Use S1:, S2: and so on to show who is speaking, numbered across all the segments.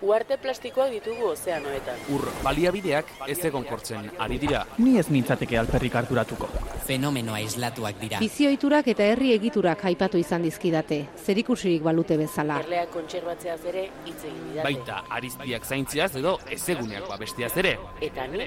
S1: Uarte plastikoak ditugu ozeanoetan.
S2: Ur baliabideak ez egon kortzen ari dira.
S3: Ni ez nintzateke alperrik harturatuko.
S4: Fenomenoa islatuak dira.
S5: Bizioiturak eta herri egiturak aipatu izan dizkidate, zerikusirik balute bezala.
S1: Erleak kontserbatzeaz ere hitz egin didate.
S2: Baita arizpiak zaintziaz edo ezeguneak babestiaz ere.
S1: Eta ni,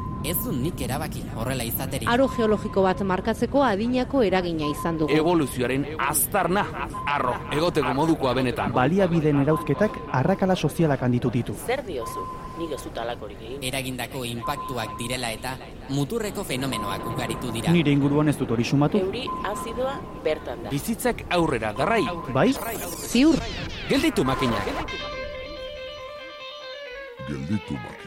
S4: Ez du nik erabaki horrela izaterik.
S5: Aro geologiko bat markatzeko adinako eragina izan dugu.
S2: Evoluzioaren aztarna, arro, egoteko modukoa benetan.
S3: Baliabideen erauzketak arrakala sozialak handitu ditu.
S1: Zer diozu? Nik ez dut alakorik egin.
S4: Eragindako inpaktuak direla eta muturreko fenomenoak ugaritu dira.
S3: Nire inguruan ez dut hori sumatu.
S1: Euri azidoa bertan da.
S2: Bizitzak aurrera darrai.
S3: Bai?
S5: Ziur,
S2: Gelditu makinak.
S6: Gelditu makinak.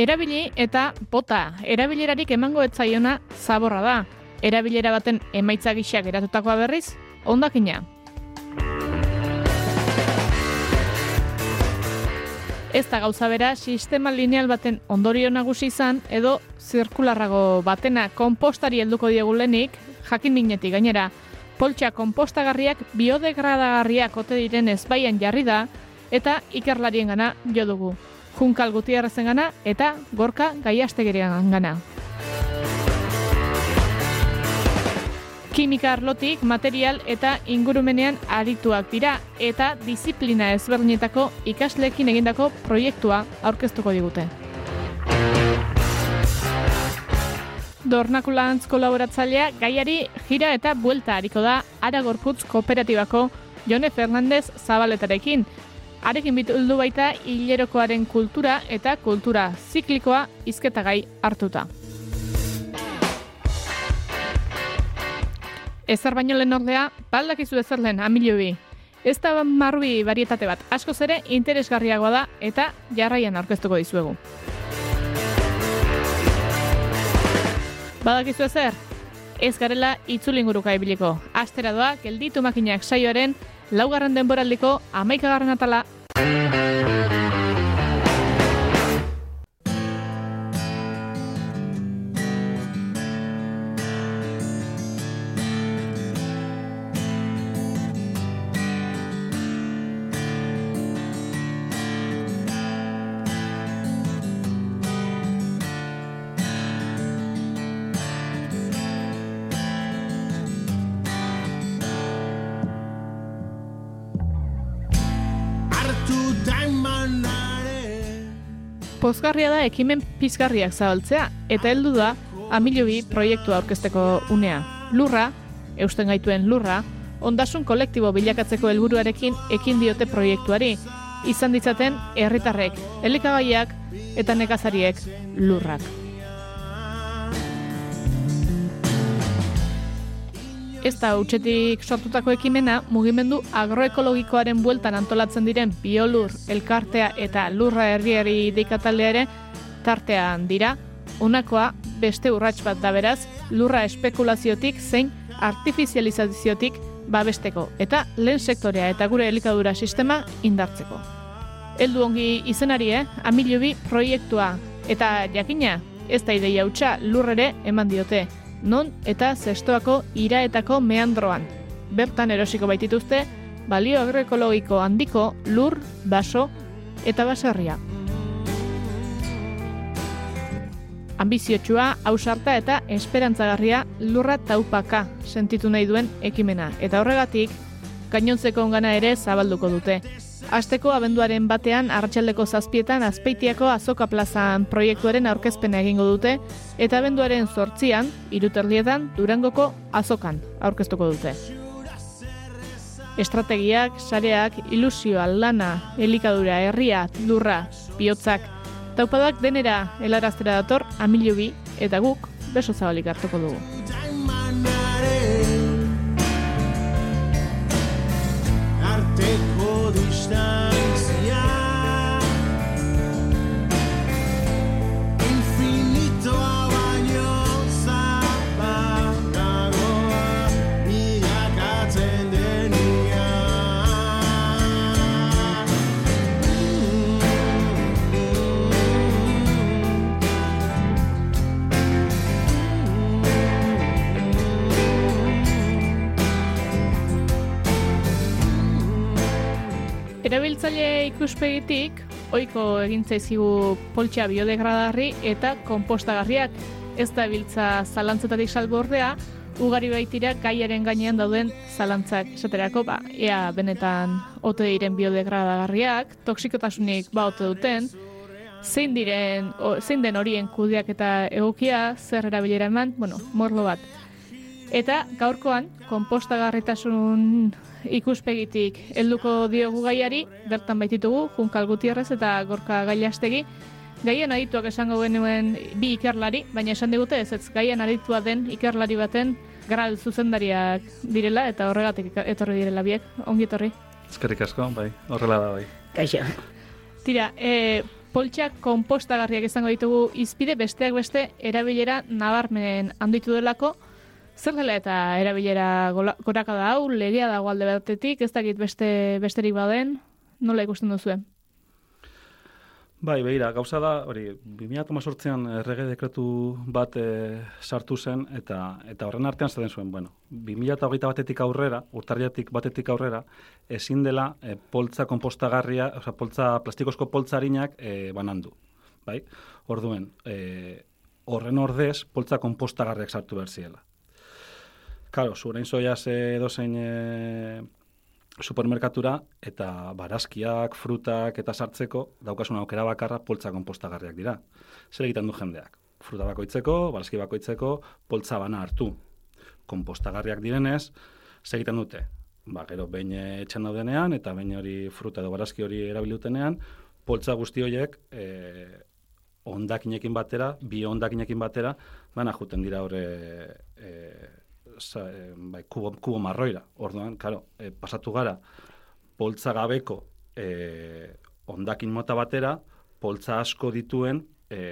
S7: Erabili eta bota, erabilerarik emango etzaiona zaborra da. Erabilera baten emaitza gisa geratutakoa berriz, ondakina. Ez da gauza bera, sistema lineal baten ondorio nagusi izan, edo zirkularrago batena konpostari helduko diegu lehenik, jakin minetik gainera, poltsa konpostagarriak biodegradagarriak ote diren ezbaian jarri da, eta ikerlarien gana jo dugu. Junkal Gutierrezen gana eta Gorka Gaiastegerian gana. Kimika arlotik, material eta ingurumenean arituak dira eta disiplina ezberdinetako ikasleekin egindako proiektua aurkeztuko digute. Dornakulantz kolaboratzailea gaiari jira eta buelta hariko da Aragorputz kooperatibako Jone Fernandez Zabaletarekin. Arekin bituldu baita hilerokoaren kultura eta kultura ziklikoa izketagai hartuta. Ezer baino lehen ordea, baldakizu ezer lehen, amilio bi. Ez da marrubi barietate bat, askoz ere interesgarriagoa da eta jarraian aurkeztuko dizuegu. Badakizu ezer? Ez garela itzulinguruka ibiliko. Astera doa, gelditu makinak saioaren laugarren denboraldiko amaikagarren atala. Pozgarria da ekimen pizgarriak zabaltzea, eta heldu da Amilobi proiektua aurkezteko unea. Lurra, eusten gaituen lurra, ondasun kolektibo bilakatzeko helburuarekin ekin diote proiektuari, izan ditzaten herritarrek, elikagaiak eta nekazariek lurrak. Ez da utxetik sortutako ekimena, mugimendu agroekologikoaren bueltan antolatzen diren biolur, elkartea eta lurra herriari deikatalea ere tartean dira, Unakoa beste urrats bat da beraz, lurra espekulaziotik zein artifizializaziotik babesteko eta lehen sektorea eta gure elikadura sistema indartzeko. Heldu ongi izenari, eh? Amilobi proiektua eta jakina ez da ideia hutsa lurrere eman diote. Non eta zestoako iraetako meandroan. Bertan erosiko baitituzte balio agroekologiko handiko lur, baso eta baserria. Ambiziotsua, ausarta eta esperantzagarria lurra taupaka sentitu nahi duen ekimena. Eta horregatik, gainontzeko ongana ere zabalduko dute. Asteko abenduaren batean arratsaldeko zazpietan azpeitiako azoka plazan proiektuaren aurkezpena egingo dute eta abenduaren zortzian, iruterlietan, durangoko azokan aurkeztuko dute. Estrategiak, sareak, ilusioa, lana, elikadura, herria, lurra, bihotzak, taupadak denera helaraztera dator amilubi eta guk beso zabalik hartuko dugu.
S8: arteko Holy Stein.
S7: Erabiltzaile ikuspegitik, ohiko egintzaizkigu poltsa biodegradarri eta kompostagarriak ez da biltza zalantzetatik salbo ordea, ugari baitira gaiaren gainean dauden zalantzak esaterako, ba, ea benetan ote diren biodegradagarriak, toxikotasunik ba ote duten, zein diren, o, zein den horien kudeak eta egokia, zer erabilera eman, bueno, morlo bat. Eta gaurkoan, kompostagarritasun ikuspegitik helduko diogu gaiari, bertan baititugu, Junkal Gutierrez eta Gorka Gailastegi, Gaien adituak esango genuen bi ikerlari, baina esan digute ez ez gaien aditua den ikerlari baten gral zuzendariak direla eta horregatik etorri direla biek, ongi etorri.
S9: Eskerrik asko, bai, horrela da bai.
S1: Kaixo.
S7: Tira, e, poltsak kompostagarriak izango ditugu izpide besteak beste erabilera nabarmen handitu delako, zer dela eta erabilera goraka da hau, legea dago alde batetik, ez dakit beste besterik baden, nola ikusten duzuen?
S9: Bai, behira, gauza da, hori, 2018an errege dekretu bat e, sartu zen, eta eta horren artean zaten zuen, bueno, 2008 batetik aurrera, urtarriatik batetik aurrera, ezin dela e, poltza kompostagarria, osea, poltza, plastikozko poltzarinak e, banandu, bai? Orduen, e, horren ordez, poltza kompostagarriak sartu behar ziela. Karo, zurein zoiaz edo zein e, supermerkatura eta barazkiak, frutak eta sartzeko daukasun aukera bakarra poltza konpostagarriak dira. Zer egiten du jendeak? Fruta bakoitzeko, barazki bakoitzeko, poltza bana hartu. Konpostagarriak direnez, zer egiten dute? Ba, gero behin etxan daudenean eta behin hori fruta edo barazki hori erabilutenean, poltza guzti horiek e, ondakinekin batera, bi ondakinekin batera, dana juten dira horre e, sa, e, bai, kubo, kubo marroira. Orduan, claro, e, pasatu gara poltza gabeko e, ondakin mota batera, poltza asko dituen e,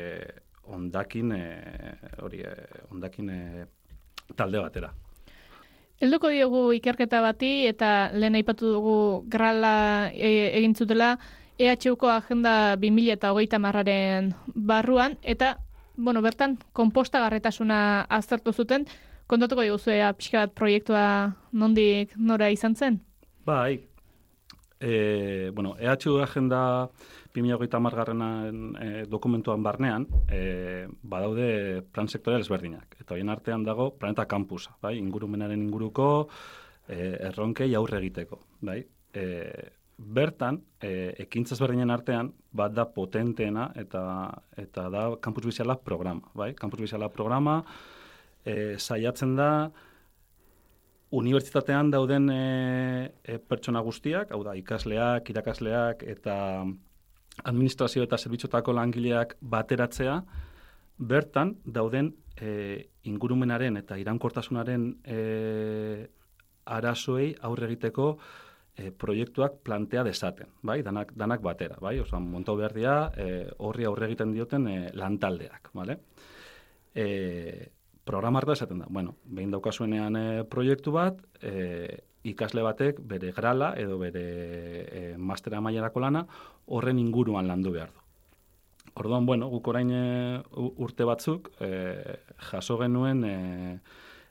S9: ondakin e, hori e, ondakin e, talde batera.
S7: Helduko diogu ikerketa bati eta lehen aipatu dugu grala e, egin zutela EHUko agenda 2000 eta hogeita marraren barruan eta bueno, bertan kompostagarretasuna aztertu zuten, kontatuko diguzu ea pixka bat proiektua nondik nora izan zen?
S9: Bai, e, bueno, EHU agenda 2008 margarrenan e, dokumentuan barnean, e, badaude plan sektorial ezberdinak. Eta horien artean dago planeta kampusa, bai? ingurumenaren inguruko e, erronkei aurre egiteko. Bai? E, bertan, e, ekintza ezberdinen artean, bat da potenteena eta eta da kampus biziala programa. Bai? Kampus biziala programa, e, saiatzen da, unibertsitatean dauden e, e, pertsona guztiak, hau da, ikasleak, irakasleak eta administrazio eta zerbitzotako langileak bateratzea, bertan dauden e, ingurumenaren eta irankortasunaren e, arazoei aurre egiteko e, proiektuak plantea desaten, bai? Danak, danak batera, bai? Osa, montau behar dira, e, horri aurre egiten dioten e, lantaldeak, bale? E, programa harta esaten da. Bueno, behin daukasuenean e, proiektu bat, e, ikasle batek bere grala edo bere e, mastera mailarako lana horren inguruan landu behar du. Orduan, bueno, guk orain e, urte batzuk e, jaso genuen e,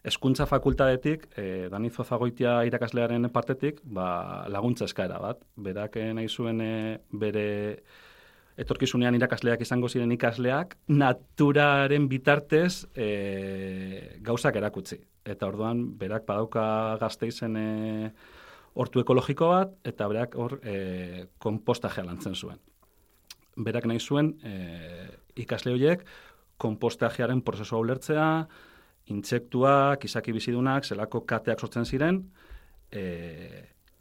S9: eskuntza fakultatetik, e, Danizo Zagoitia irakaslearen partetik, ba, laguntza eskaera bat. Berak nahi zuen e, bere etorkizunean irakasleak izango ziren ikasleak, naturaren bitartez e, gauzak erakutsi. Eta orduan, berak badauka gazteizen e, hortu ekologiko bat, eta berak hor e, kompostajea lantzen zuen. Berak nahi zuen e, ikasle horiek kompostajearen prozesua ulertzea, intsektuak, izaki bizidunak, zelako kateak sortzen ziren, e,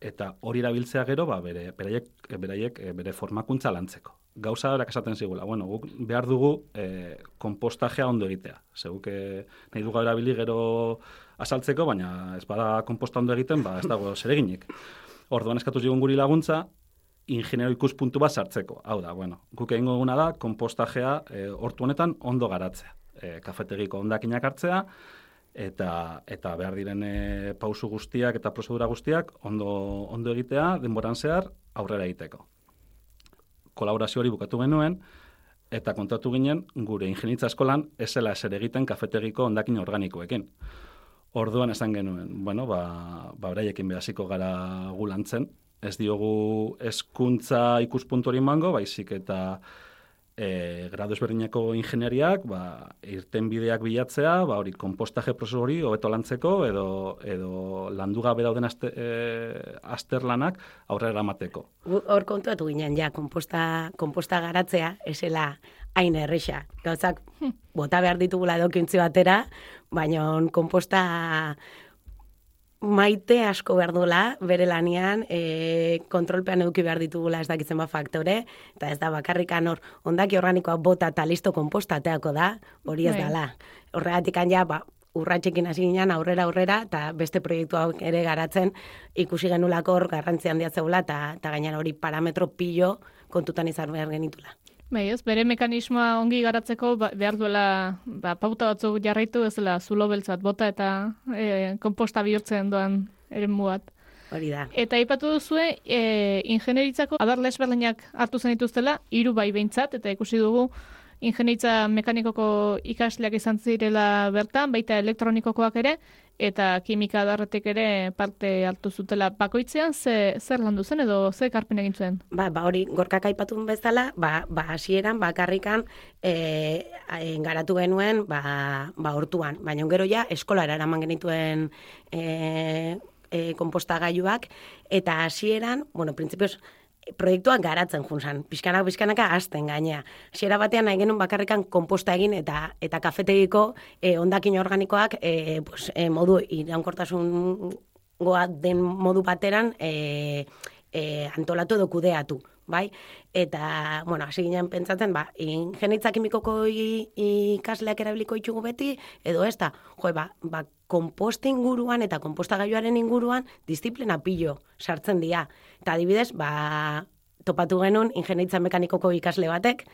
S9: eta hori erabiltzea gero, ba, bere, beraiek, beraiek e, bere formakuntza lantzeko gauza horak esaten zigula. Bueno, guk behar dugu e, kompostajea ondo egitea. Zeguk e, nahi dugu erabili gero asaltzeko, baina ez bada komposta ondo egiten, ba, ez dago zereginik. Orduan eskatu zigun guri laguntza, ingeniero ikuspuntu bat sartzeko. Hau da, bueno, guk egingo duguna da, kompostajea e, hortu honetan ondo garatzea. E, kafetegiko ondakinak hartzea, eta eta behar diren pausu guztiak eta prozedura guztiak ondo, ondo egitea, denboran zehar, aurrera egiteko kolaborazio hori bukatu genuen, eta kontatu ginen gure ingenitza eskolan esela eser egiten kafetegiko ondakin organikoekin. Orduan esan genuen, bueno, ba, ba braiekin behasiko gara gulantzen, ez diogu eskuntza ikuspuntu hori mango, baizik eta e, gradu ezberdineko ingeniariak, ba, irten bideak bilatzea, ba, hori, kompostaje prozesu hori hobeto lantzeko, edo, edo landu gabe dauden aste, e, azterlanak aurrera eramateko.
S10: Hor kontuatu ginen, ja, komposta, komposta garatzea, esela hain erresa. Gauzak, bota behar ditugula edokintzi batera, baina komposta maite asko behar duela, bere lanian, e, kontrolpean eduki behar ditugula ez dakitzen bat faktore, eta ez da bakarrikan hor, ondaki organikoa bota eta listo komposta ateako da, hori ez
S7: Bai.
S10: dala. Horregatik ja, ba, urratxekin hasi ginen aurrera aurrera eta beste proiektuak ere garatzen ikusi genulako hor garrantzi handia zegoela eta eta gainera hori parametro pilo kontutan izan behar genitula.
S7: Bai, ez, bere mekanismoa ongi garatzeko ba, behar duela ba, pauta batzuk jarraitu ez dela zulo beltz bat bota eta e, komposta bihurtzen doan eren bat.
S10: Hori da.
S7: Eta aipatu duzue, e, ingenieritzako adar lesberdinak hartu zen dituztela, hiru bai behintzat, eta ikusi dugu ingenieritza mekanikoko ikasleak izan zirela bertan, baita elektronikokoak ere, eta kimika adarretik ere parte hartu zutela bakoitzean, ze, zer landu zen edo ze karpen egin zuen?
S10: Ba, ba hori gorkak aipatun bezala, ba, ba hasieran bakarrikan e, e, garatu genuen ba, ba hortuan. Baina gero ja eskolara eraman genituen e, e, kompostagailuak eta hasieran, bueno, printzipioz proiektuak garatzen junzan, pixkanak pixkanaka hasten gainea. Hasiera batean nahi genuen bakarrikan komposta egin eta eta kafetegiko e, ondakin organikoak e, pues, e, modu iraunkortasun goa den modu bateran e, e, antolatu edo kudeatu, bai? Eta, bueno, hasi ginen pentsatzen, ba, ingenitza kimikoko ikasleak erabiliko ditugu beti, edo ez da, jo, ba, ba, komposta inguruan eta kompostagailuaren inguruan disiplina pilo sartzen dira. Eta adibidez, ba, topatu genuen ingenitza mekanikoko ikasle batek,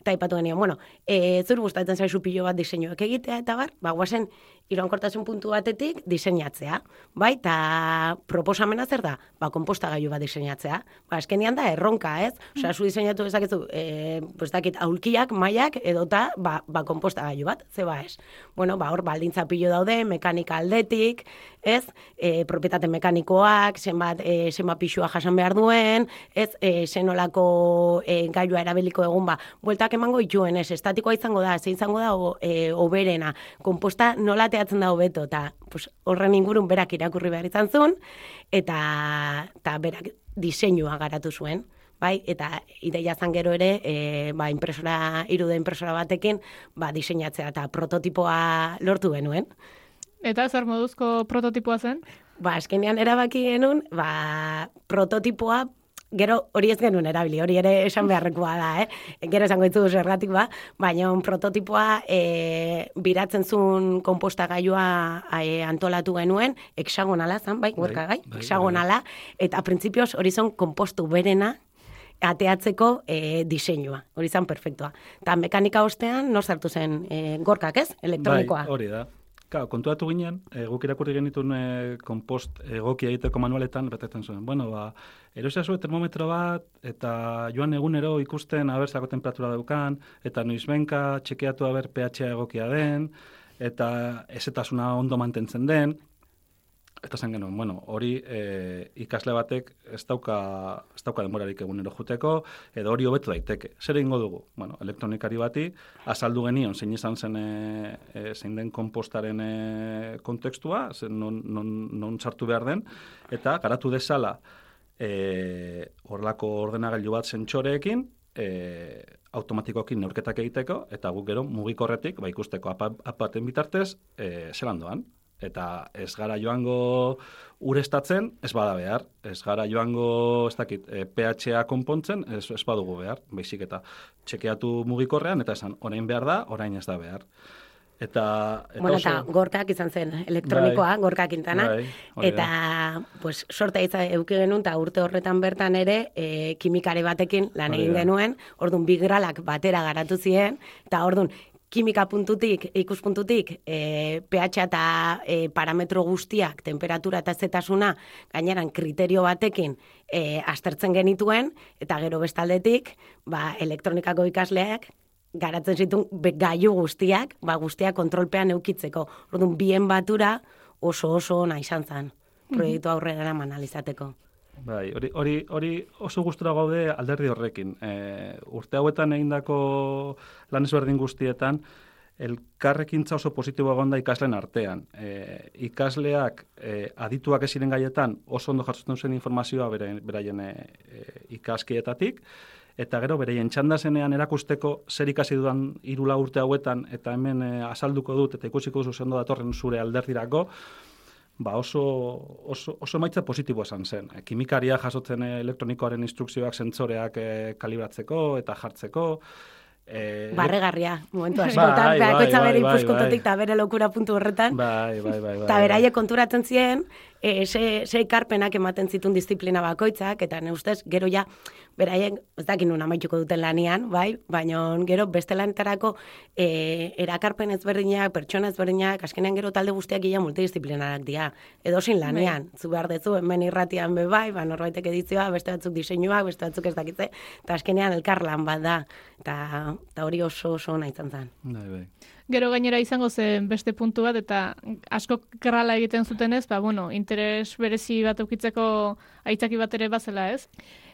S10: eta aipatu genion, bueno, e, zur gustatzen zaizu pilo bat diseinuak egitea, eta bar, ba, guazen, iraunkortasun puntu batetik diseinatzea, bai, eta proposamena zer da? Ba, kompostagailu bat diseinatzea. Ba, eskenean da erronka, ez? Osea, zu diseinatu dezakezu, e, pues dakit, aulkiak, mailak, edota, ba, ba kompostagailu bat, ze ba ez? Bueno, ba, hor, baldintza pilo daude, mekanika aldetik, ez? E, propietate mekanikoak, zenbat, e, zenbat pixua jasan behar duen, ez? E, zenolako e, gailua erabiliko egun, ba, bueltak emango ituen, ez? Estatikoa izango da, ze izango da, o, e, oberena, komposta nola teatzen da hobeto, eta pues, horren ingurun berak irakurri behar izan zuen, eta, eta berak diseinua garatu zuen. Bai, eta ideia zan gero ere, e, ba, impresora, irude impresora batekin, ba, diseinatzea eta prototipoa lortu genuen.
S7: Eta zer moduzko prototipoa zen?
S10: Ba, eskenean erabaki genuen, ba, prototipoa Gero hori ez genuen erabili, hori ere esan beharrekoa da, eh? Gero esango ditzu zergatik ba, baina prototipoa e, biratzen zuen kompostagailua e, antolatu genuen, hexagonala zan, bai, gorka gai,
S9: bai,
S10: hexagonala, eta printzipioz hori zon kompostu berena, ateatzeko e, diseinua. Hori zan perfektua. Eta mekanika ostean, nor sartu zen e, gorkak ez? Elektronikoa.
S9: Bai, hori da. Claro, kontuatu ginen, e, guk irakurri genituen e, kompost egokia egiteko manualetan, betetzen zuen. Bueno, ba, erosia zuen termometro bat, eta joan egunero ikusten abersako temperatura daukan, eta noizbenka txekeatu aber pH egokia den, eta ezetasuna ondo mantentzen den, Eta zen genuen, bueno, hori e, ikasle batek ez dauka, ez dauka denborarik egunero juteko, edo hori hobetu daiteke. Zer egingo dugu? Bueno, elektronikari bati, azaldu genion, zein izan zen, e, zein den kompostaren e, kontekstua, zen non, non, non sartu behar den, eta garatu dezala e, horlako ordenagailu bat zentxoreekin, e, automatikoki neurketak egiteko, eta guk gero mugikorretik, ba, ikusteko apa, apaten bitartez, e, zelan doan eta ez gara joango urestatzen, ez bada behar. Ez gara joango, ez dakit, e, pH-a konpontzen, ez, ez badugu behar. Baizik eta txekeatu mugikorrean, eta esan, orain behar da, orain ez da behar. Eta, eta
S10: Bueno, eta gorkak izan zen, elektronikoa,
S9: Bai.
S10: gorka kintana.
S9: Bai,
S10: eta, pues, sorta izan euki genuen, eta urte horretan bertan ere, e, kimikare batekin lan egin genuen, orduan bigralak batera garatu ziren, eta orduan, kimika puntutik, ikuspuntutik, e, pH eta e, parametro guztiak, temperatura eta zetasuna, gaineran kriterio batekin e, aztertzen genituen, eta gero bestaldetik, ba, elektronikako ikasleak, garatzen zituen gailu guztiak, ba, guztiak kontrolpean eukitzeko. Orduan, bien batura oso oso ona izan zen, proiektu aurrera eraman alizateko.
S9: Bai, hori, hori, hori oso gustura gaude alderdi horrekin. E, urte hauetan egindako lan ezberdin guztietan, elkarrekintza oso positiboa gonda ikasleen artean. E, ikasleak e, adituak ez ziren gaietan oso ondo jartzen zen informazioa bere, beraien e, ikaskietatik, eta gero beraien txandazenean erakusteko zer ikasi dudan irula urte hauetan, eta hemen e, azalduko dut, eta ikusiko duzu zendo datorren zure alderdirako, ba oso, oso, oso maitza positiboa esan zen. E, kimikaria jasotzen e, elektronikoaren instrukzioak, sentzoreak e, kalibratzeko eta jartzeko,
S10: Eh, Barregarria, momentu askotan, bai, bai, bere bai, ikuspuntotik eta bere lokura puntu horretan.
S9: Bai, bai, bai.
S10: Eta beraie konturatzen ziren, e, ze, ze karpenak ematen zitun disiplina bakoitzak, eta ne ustez, gero ja, beraien, ez dakin nun amaituko duten lanian, bai, baina gero beste lanetarako e, erakarpen ezberdinak, pertsona ezberdinak, askenean gero talde guztiak gila multidisciplinarak dira. Edo sin lanean, bai. zu behar dezu, hemen irratian be bai, ba, norbaitek edizioa, beste batzuk diseinuak, beste batzuk ez dakitze, eta askenean elkar lan bat da, eta hori oso oso nahi zantzan.
S9: Bai, bai.
S7: Gero gainera izango zen beste puntu bat, eta asko krala egiten zuten ez, ba, bueno, interes berezi bat eukitzeko aitzaki bat ere bazela ez.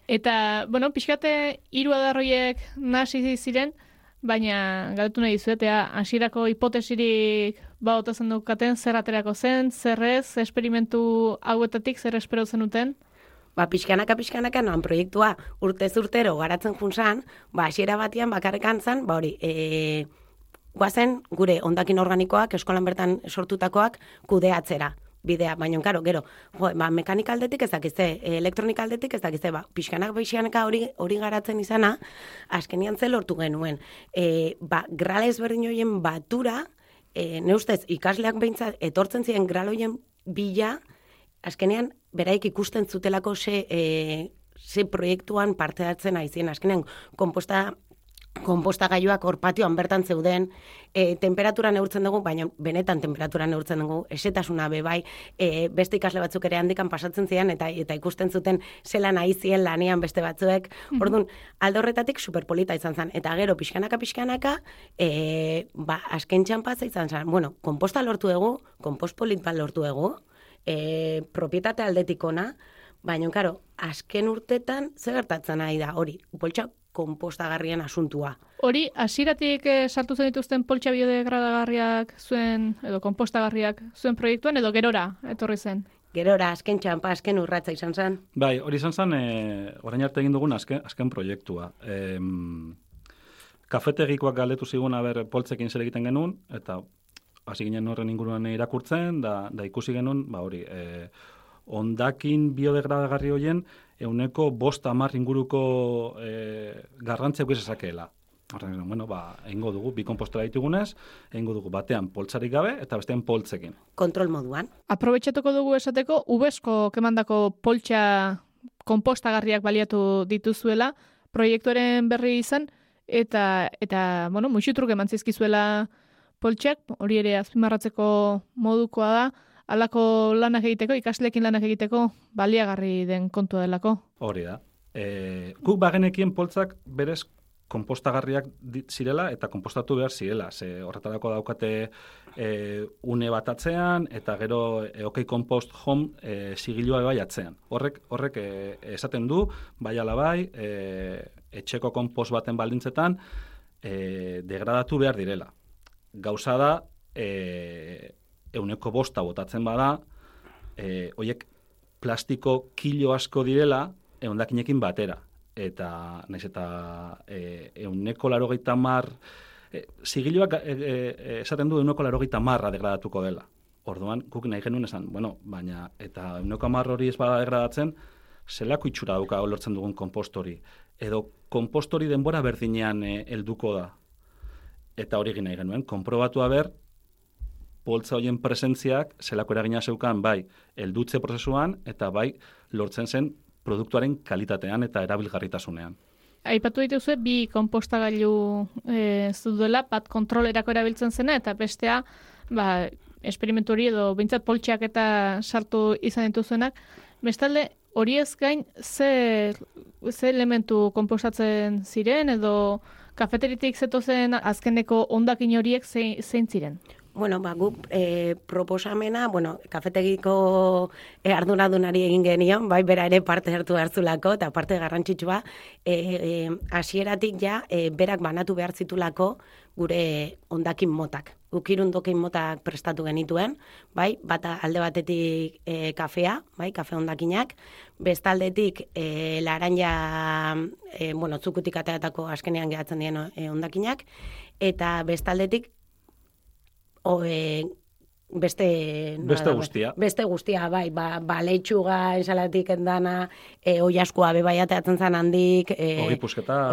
S7: Eta, bueno, pixkate hiru adarroiek nasi ziren, baina galtu nahi zuetea, hasierako hipotesirik ba otazen dukaten, zer aterako zen, zer ez, esperimentu hauetatik, zer espero zenuten?
S10: Ba, pixkanaka, pixkanaka, noan proiektua urte urtero garatzen junzan, ba, hasiera batian bakarrekan zen, ba hori, e, guazen gure ondakin organikoak, eskolan bertan sortutakoak, kudeatzera bidea, baina karo, gero, jo, ba, mekanika aldetik ez dakize, elektronika aldetik ez dakize, ba, pixkanak pixkanaka hori, hori garatzen izana, askenian ze lortu genuen. E, ba, grala ezberdin horien batura, e, ne ustez, ikasleak behintzat, etortzen ziren graloien bila, azkenean, beraik ikusten zutelako ze, e, ze proiektuan parte hartzen aizien, azkenean, komposta konpostagailuak hor patioan bertan zeuden, e, temperatura neurtzen dugu, baina benetan temperatura neurtzen dugu, esetasuna be bai, e, beste ikasle batzuk ere handikan pasatzen zian, eta eta ikusten zuten zela nahi zien lanean beste batzuek, mm -hmm. orduan, aldorretatik superpolita izan zen, eta gero pixkanaka pixkanaka, e, ba, asken txampaz izan zen, bueno, komposta lortu dugu, kompost polit bat lortu dugu, e, propietate aldetikona, baina, karo, asken urtetan, zer gertatzen nahi da, hori, poltsak kompostagarrien asuntua.
S7: Hori, hasiratik eh, sartu zen dituzten poltsa biodegradagarriak zuen, edo kompostagarriak zuen proiektuan, edo gerora, etorri zen?
S10: Gerora, azken txampa, azken urratza izan zen.
S9: Bai, hori izan zen, e, orain arte egin dugun azken, azken proiektua. E, kafetegikoak galdetu zigun, ber, poltsekin zer egiten genuen, eta hasi ginen horren inguruan irakurtzen, da, da ikusi genuen, ba hori, e, ondakin biodegradagarri hoien, euneko bost amar inguruko e, garrantzeuk esakeela. Horren, bueno, ba, egingo dugu, bi kompostora ditugunez, egingo dugu batean poltsarik gabe eta bestean poltzekin.
S10: Kontrol moduan.
S7: Aprobetxatuko dugu esateko, ubesko kemandako poltsa kompostagarriak baliatu dituzuela, proiektuaren berri izan, eta, eta bueno, muxitruk eman zizkizuela poltsak, hori ere azpimarratzeko modukoa da, alako lanak egiteko, ikaslekin lanak egiteko, baliagarri den kontua delako.
S9: Hori da. E, guk bagenekien poltzak berez kompostagarriak zirela eta kompostatu behar zirela. Ze horretarako daukate e, une bat atzean eta gero e, OK Compost Home e, sigilua bai atzean. Horrek, horrek e, esaten du, bai ala bai, e, etxeko kompost baten baldintzetan e, degradatu behar direla. Gauza da, e, euneko bosta botatzen bada, e, oiek plastiko kilo asko direla, eundakinekin batera. Eta, naiz eta e, euneko laro mar, e, zigiluak e, e, esaten du euneko laro marra degradatuko dela. Orduan, guk nahi genuen esan, bueno, baina, eta euneko mar hori ez bada degradatzen, zelako itxura duka olortzen dugun kompostori. Edo kompostori denbora berdinean e, helduko da. Eta hori gina genuen, konprobatu ber, poltza hoien presentziak zelako eragina zeukan bai eldutze prozesuan eta bai lortzen zen produktuaren kalitatean eta erabilgarritasunean.
S7: Aipatu dituzu bi konpostagailu eh duela bat kontrolerako erabiltzen zena eta bestea ba esperimentu hori edo beintzat poltsak eta sartu izan dituzuenak bestalde hori ez gain ze ze elementu konpostatzen ziren edo kafeteritik zetozen azkeneko ondakin horiek zein ziren?
S10: Bueno, ba, guk e, proposamena, bueno, kafetegiko e, arduradunari egin genion, bai, bera ere parte hartu hartzulako, eta parte garrantzitsua, e, e, hasieratik ja, e, berak banatu behar zitulako gure ondakin motak. Guk irundokin motak prestatu genituen, bai, bata alde batetik e, kafea, bai, kafe ondakinak, bestaldetik e, laranja, e, bueno, tzukutik ateatako askenean gehatzen dien e, ondakinak, eta bestaldetik o, e, beste
S9: Beste
S10: da,
S9: guztia.
S10: Beste guztia, bai, ba, ba leitxuga ensalatik endana, e, oi askoa bebai ateatzen zan handik, e,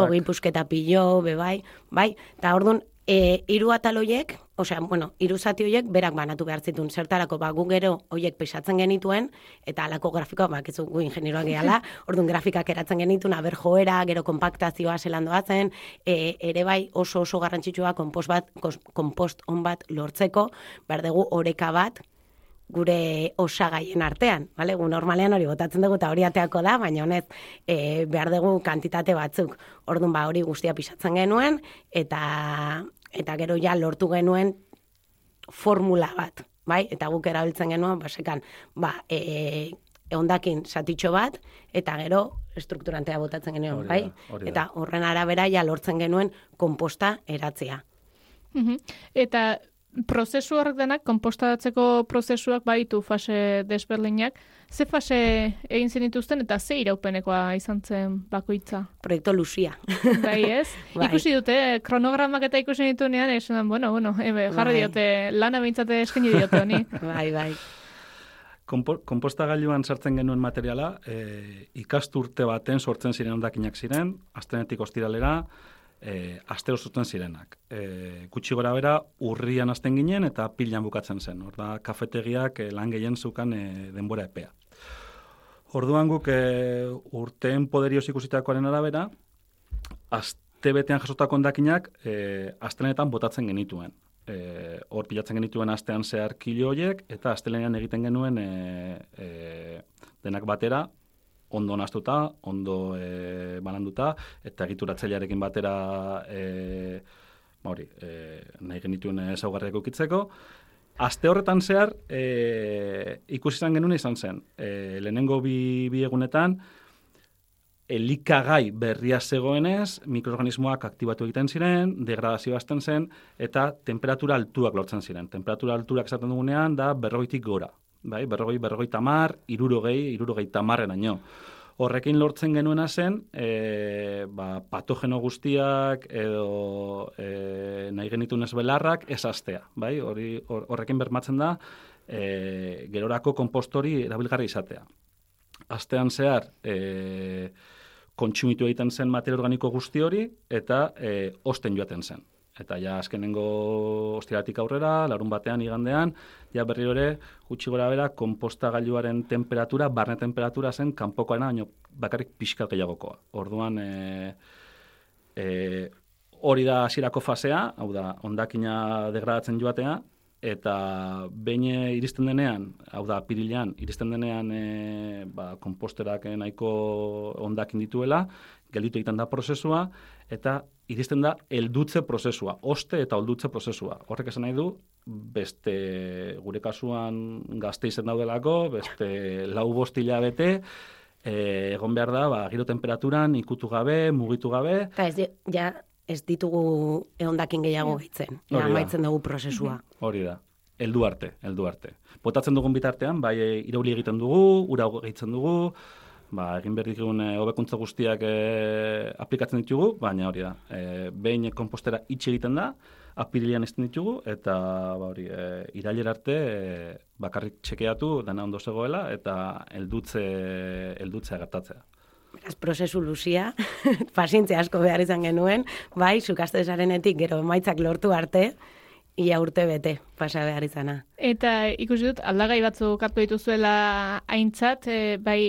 S9: ogi
S10: pusketa pilo, bebai, bai, eta orduan, e, hiru atal hoiek, osea, bueno, hiru zati hoiek berak banatu behar zituen. Zertarako, ba, gu gero hoiek pisatzen genituen, eta alako grafikoa, ba, kizu, gu ingenieroak gehala, orduan grafikak eratzen genituen, aber joera, gero konpaktazioa zelan doazen, e, ere bai oso oso garrantzitsua konpost bat, konpost on bat lortzeko, behar dugu oreka bat, gure osagaien artean, bale? Gu normalean hori botatzen dugu eta hori ateako da, baina honez e, behar dugu kantitate batzuk. Orduan ba hori guztia pisatzen genuen eta eta gero ja lortu genuen formula bat, bai? Eta guk erabiltzen genuen basekan, ba, e, ondakin satitxo bat eta gero strukturantea botatzen genuen, bai? Eta horren arabera ja lortzen genuen konposta eratzea.
S7: Mhm. Eta prozesu horrek denak, konpostatzeko prozesuak baitu fase desberdinak, ze fase egin zenituzten eta ze iraupenekoa izan zen bakoitza?
S10: Proiektu lusia.
S7: Bai, ez?
S10: Bai.
S7: Ikusi dute, kronogramak eta ikusi nitunean, esan, bueno, bueno, ebe, jarri
S10: Bai.
S7: diote, lana bintzate eskaini diote honi.
S10: bai, bai.
S9: Kompo, kompostagailuan sartzen genuen materiala, e, ikasturte baten sortzen ziren ondakinak ziren, astenetik ostiralera, e, astero sortzen zirenak. E, gutxi gora bera, urrian hasten ginen eta pilan bukatzen zen. Hor da, kafetegiak e, lan gehien zukan e, denbora epea. Orduan guk e, urteen poderioz ikusitakoaren arabera, aste betean jasotako ondakinak e, astenetan botatzen genituen. E, hor pilatzen genituen astean zehar kilo horiek, eta astelenean egiten genuen e, e, denak batera, ondo nastuta, ondo e, bananduta, eta egituratzailearekin batera e, hori, e, nahi genituen ezaugarriak ukitzeko. Aste horretan zehar, e, ikusi izan genuen izan zen. E, lehenengo bi, bi egunetan, elikagai berria zegoenez, mikroorganismoak aktibatu egiten ziren, degradazioa hasten zen, eta temperatura altuak lortzen ziren. Temperatura altuak esaten dugunean, da berrogoitik gora. Bai? Berrogoi, berrogoi tamar, irurogei, irurogei tamarren aino. Horrekin lortzen genuena zen, e, ba, patogeno guztiak edo e, nahi genitun ez belarrak ez astea. Bai? Hori, hor- horrekin bermatzen da, e, gerorako kompostori erabilgarri izatea astean zehar e, kontsumitu egiten zen materia organiko guzti hori eta e, osten joaten zen. Eta ja azkenengo ostiratik aurrera, larun batean igandean, ja berriro ere gutxi gora bera konpostagailuaren temperatura, barne temperatura zen kanpokoena, baino bakarrik pixka gehiagokoa. Orduan e, e, hori da hasierako fasea, hau da, ondakina degradatzen joatea, eta behin eh, iristen denean, hau da, pirilean, iristen denean e, ba, komposterak nahiko ondakin dituela, gelditu egiten da prozesua, eta iristen da eldutze prozesua, oste eta oldutze prozesua. Horrek esan nahi du, beste gure kasuan gazte izen daudelako, beste lau bostila bete, e, egon behar da, ba, giro temperaturan, ikutu gabe, mugitu gabe,
S10: Eta ez, ja, ez ditugu eondakin gehiago gehitzen. Ja, amaitzen dugu prozesua.
S9: Hori da. Heldu arte, heldu arte. Botatzen dugun bitartean, bai e, irauli egiten dugu, ura gehitzen dugu, ba, egin behar ditugun e, hobekuntza guztiak e, aplikatzen ditugu, baina hori da. E, behin kompostera itxe egiten da, apirilean izten ditugu, eta ba, hori, e, irailera arte e, bakarrik txekeatu dana ondo zegoela, eta heldutze, heldutzea gertatzea.
S10: Beraz, prozesu luzia, pazientzia asko behar izan genuen, bai, sukastezarenetik gero emaitzak lortu arte, ia urte bete pasa behar izana.
S7: Eta ikusi dut, aldagai batzuk hartu dituzuela aintzat, e, bai,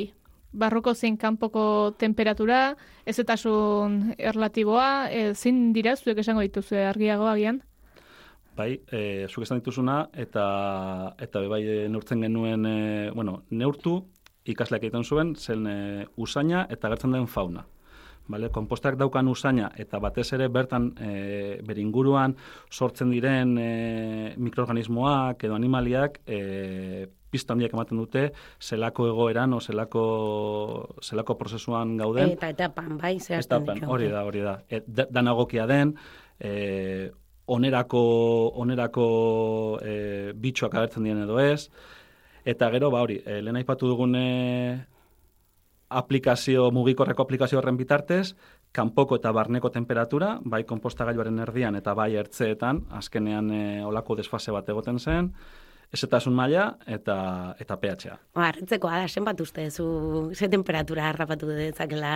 S7: barroko zein kanpoko temperatura, ezetasun erlatiboa, e, zein dira zuek esango dituzue argiago agian?
S9: Bai, e, zuk esan dituzuna, eta, eta bai e, neurtzen genuen, e, bueno, neurtu ikasleak egiten zuen, zen e, usaina eta gertzen den fauna. Bale? Kompostak daukan usaina eta batez ere bertan e, bere inguruan sortzen diren e, mikroorganismoak edo animaliak e, pista handiak ematen dute zelako egoeran o zelako, zelako prozesuan gauden.
S10: Eta etapan, bai, zehazten
S9: Etapan,
S10: ditu.
S9: hori da, hori da. E, da- danagokia den, e, onerako, onerako e, bitxoak agertzen diren edo ez, eta gero, ba hori, e, lehen aipatu dugun e, aplikazio, mugikorreko aplikazio horren bitartez, kanpoko eta barneko temperatura, bai konpostagailuaren erdian eta bai ertzeetan, azkenean e, olako desfase bat egoten zen, esetasun maila eta eta pH-a.
S10: Ba, Arretzekoa da, zenbat uste zu, ze temperatura harrapatu dezakela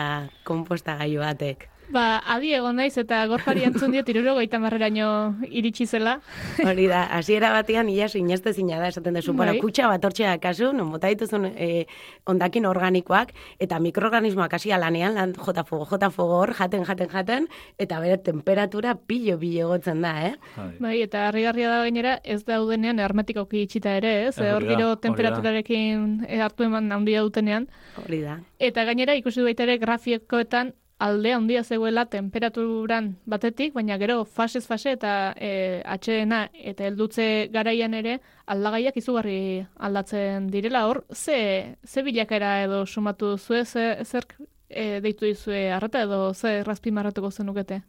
S10: konpostagailu batek.
S7: Ba, adi egon naiz eta gorpari entzun diot irurogeita marreraino iritsi zela.
S10: Hori da, hasiera batean ia sineste zina da esaten duzu,
S7: Bai.
S10: bueno, kutxa bat hortxea kasu, non bota dituzun e, ondakin organikoak eta mikroorganismoak hasia lanean, lan jota fogo, jota fogo hor, jaten, jaten, jaten, eta bere temperatura pilo, pilo egotzen da, eh?
S7: Bai, eta harrigarria da gainera ez daudenean hermetikoki itxita ere, ez?
S10: Eh,
S7: Hor
S10: hori da,
S7: gero temperaturarekin eh, hartu eman handia dutenean.
S10: Hori da.
S7: Eta gainera ikusi du baita ere grafikoetan alde handia zegoela temperaturan batetik, baina gero fasez fase eta e, atxeena eta heldutze garaian ere aldagaiak izugarri aldatzen direla. Hor, ze, ze bilakera edo sumatu zue, ze, zer e, deitu dizue arreta edo ze razpimarratuko zenukete?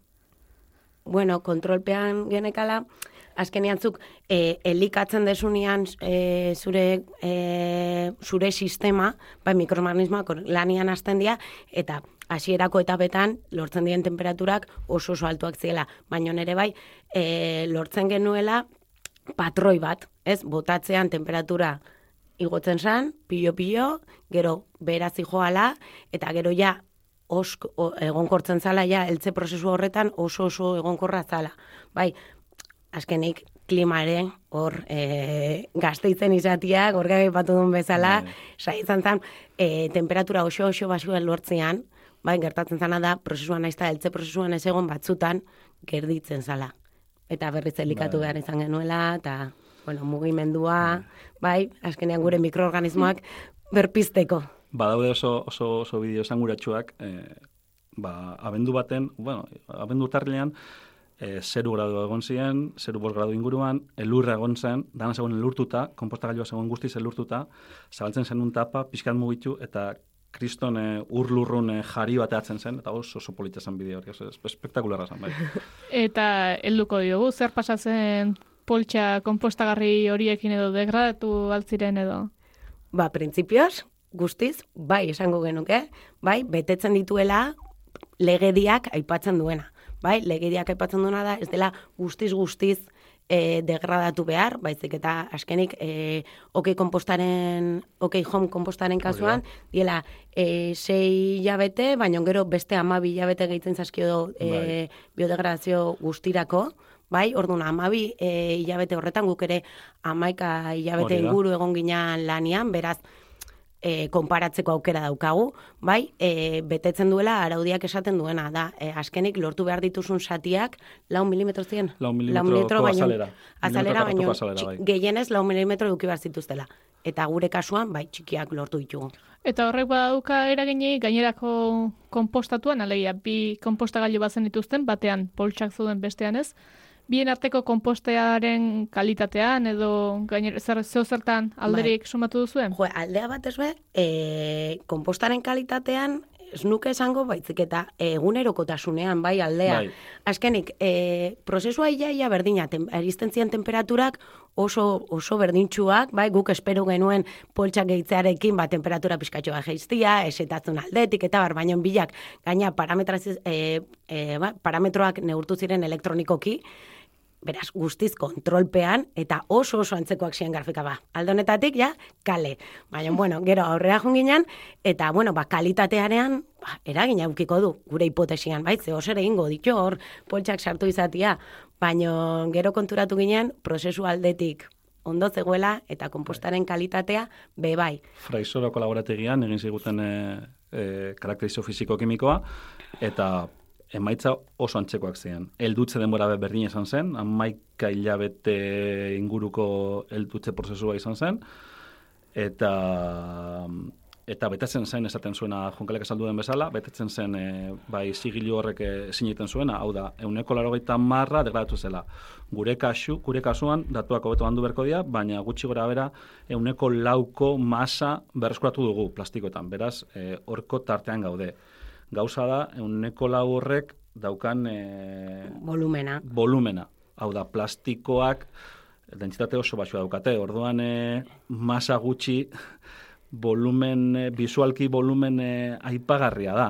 S10: bueno, kontrolpean genekala, azkenean zuk e, elikatzen desunean e, zure, e, zure sistema, bai mikroorganismoak hor lanian hasten dira, eta hasierako etapetan lortzen diren temperaturak oso oso altuak ziela. Baina nere bai, e, lortzen genuela patroi bat, ez? Botatzean temperatura igotzen zan, pilo-pilo, gero beraz joala, eta gero ja osk, o, egonkortzen zala ja, eltze prozesu horretan oso oso egonkorra zala. Bai, azkenik klimare hor e, gazteitzen izatia, gorga batu duen bezala, sai izan zan, e, temperatura oso oso basua lortzean, bai, gertatzen zana da, prozesuan naizta, eltze prozesuan ez egon batzutan, gerditzen zala. Eta berriz elikatu behar izan genuela, eta, bueno, mugimendua, bai, azkenean gure mikroorganismoak berpizteko.
S9: Badaude oso, oso, oso bideo esanguratsuak, eh, ba, abendu baten, bueno, abendu tarlean, eh, zeru gradu egon ziren, zeru bost gradu inguruan, elurra egon zen, dana zegoen elurtuta, konpostagailua zegoen guztiz elurtuta, zabaltzen zen un tapa, pixkat mugitu, eta kriston eh, urlurrun eh, jari bateatzen zen, eta oso, oso polita zen bideo hori, espektakularra zen, bai.
S7: Eta helduko diogu, zer pasatzen poltsa konpostagarri horiekin edo degradatu altziren edo?
S10: Ba, printzipioz, guztiz, bai, esango genuke, bai, betetzen dituela legediak aipatzen duena. Bai, legediak aipatzen duena da, ez dela guztiz guztiz e, degradatu behar, baizik eta askenik e, OK kompostaren, OK home kompostaren kasuan, diela e, sei hilabete, baina gero beste amabi hilabete gehitzen zaskio e, biodegradazio guztirako, Bai, orduan, amabi e, hilabete horretan guk ere amaika hilabete inguru egon ginean lanian, beraz, e, konparatzeko aukera daukagu, bai, e, betetzen duela araudiak esaten duena, da, e, azkenik lortu behar dituzun satiak, lau milimetro ziren?
S9: Lau milimetroko
S10: baino-
S9: azalera.
S10: Azalera,
S9: Milimetro
S10: baino,
S9: azalera, bai.
S10: gehienez lau milimetro eduki behar zituztela. Eta gure kasuan, bai, txikiak lortu ditugu.
S7: Eta horrek badauka eragini gainerako konpostatuan, alegia, bi konpostagailu bazen dituzten, batean poltsak zuden bestean ez, bien arteko kompostearen kalitatean edo gainer, zer, zeo zertan alderik sumatu duzuen?
S10: Jo, aldea batez be, e, kompostaren kalitatean, ez nuke esango baitzik eta egunerokotasunean, bai aldea.
S9: Bai.
S10: Azkenik, e, prozesua ia, ia berdina, tem, eristen zian temperaturak oso, oso berdintxuak, bai, guk espero genuen poltsak gehitzearekin, ba, temperatura pizkatxoa geiztia, esetatzen aldetik, eta bar, baino bilak, gaina parametraz, e, e, ba, parametroak neurtu ziren elektronikoki, beraz, guztiz kontrolpean, eta oso oso antzekoak ziren grafika ba. Alde honetatik, ja, kale. Baina, bueno, gero aurrera junginan, eta, bueno, ba, kalitatearean, ba, eragina eukiko du, gure hipotesian, bai, ze osere ingo ditu hor, poltsak sartu izatia, baina gero konturatu ginen, prozesu aldetik ondo zegoela, eta kompostaren kalitatea, be bai.
S9: Fraisoro kolaborategian egin ziguten e, e, karakterizio fisiko-kimikoa, eta emaitza oso antzekoak ziren. Eldutze denbora be berdin izan zen, amaika hilabete inguruko eldutze prozesua izan zen, eta eta betetzen zen esaten zuena jonkalek esaldu den bezala, betetzen zen e, bai zigilu horrek e, siniten zuena, hau da, euneko larogeita marra degradatu zela. Gure, kasu, gure kasuan, datuak hobeto handu berko dira, baina gutxi gora bera, euneko lauko masa berreskuratu dugu plastikoetan, beraz, e, horko tartean gaude. Gauza da, euneko lau horrek daukan... E,
S10: volumena.
S9: Volumena. Hau da, plastikoak, dentsitate oso basua daukate, orduan e, masa gutxi volumen, e, visualki volumen e, aipagarria da,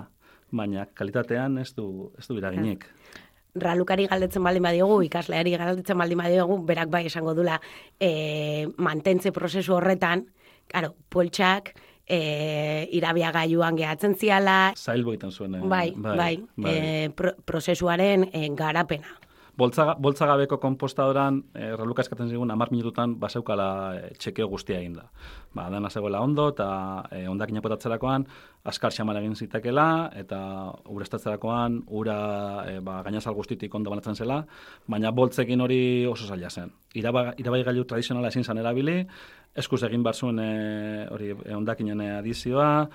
S9: baina kalitatean ez du, ez du iraginik.
S10: Ralukari galdetzen baldin badiogu, ikasleari galdetzen baldin badiogu, berak bai esango dula e, mantentze prozesu horretan, claro, poltsak, e, irabia gaiuan gehatzen ziala.
S9: Zailbo egiten zuen.
S10: bai, bai, bai, bai. E, pro, prozesuaren e, garapena
S9: boltza, boltzagabeko kompostadoran, e, reluka eskatzen zigun, amar minututan baseukala e, txekeo guztia egin da. Ba, dena zegoela ondo, eta e, ondak inapotatzerakoan, askar xamar egin zitekela, eta urestatzerakoan, ura e, ba, gainazal guztitik ondo banatzen zela, baina boltzekin hori oso zaila zen. Iraba, irabai gailu tradizionala ezin zan erabili, eskuz egin bar zuen e, hori e, ondakinen adizioa,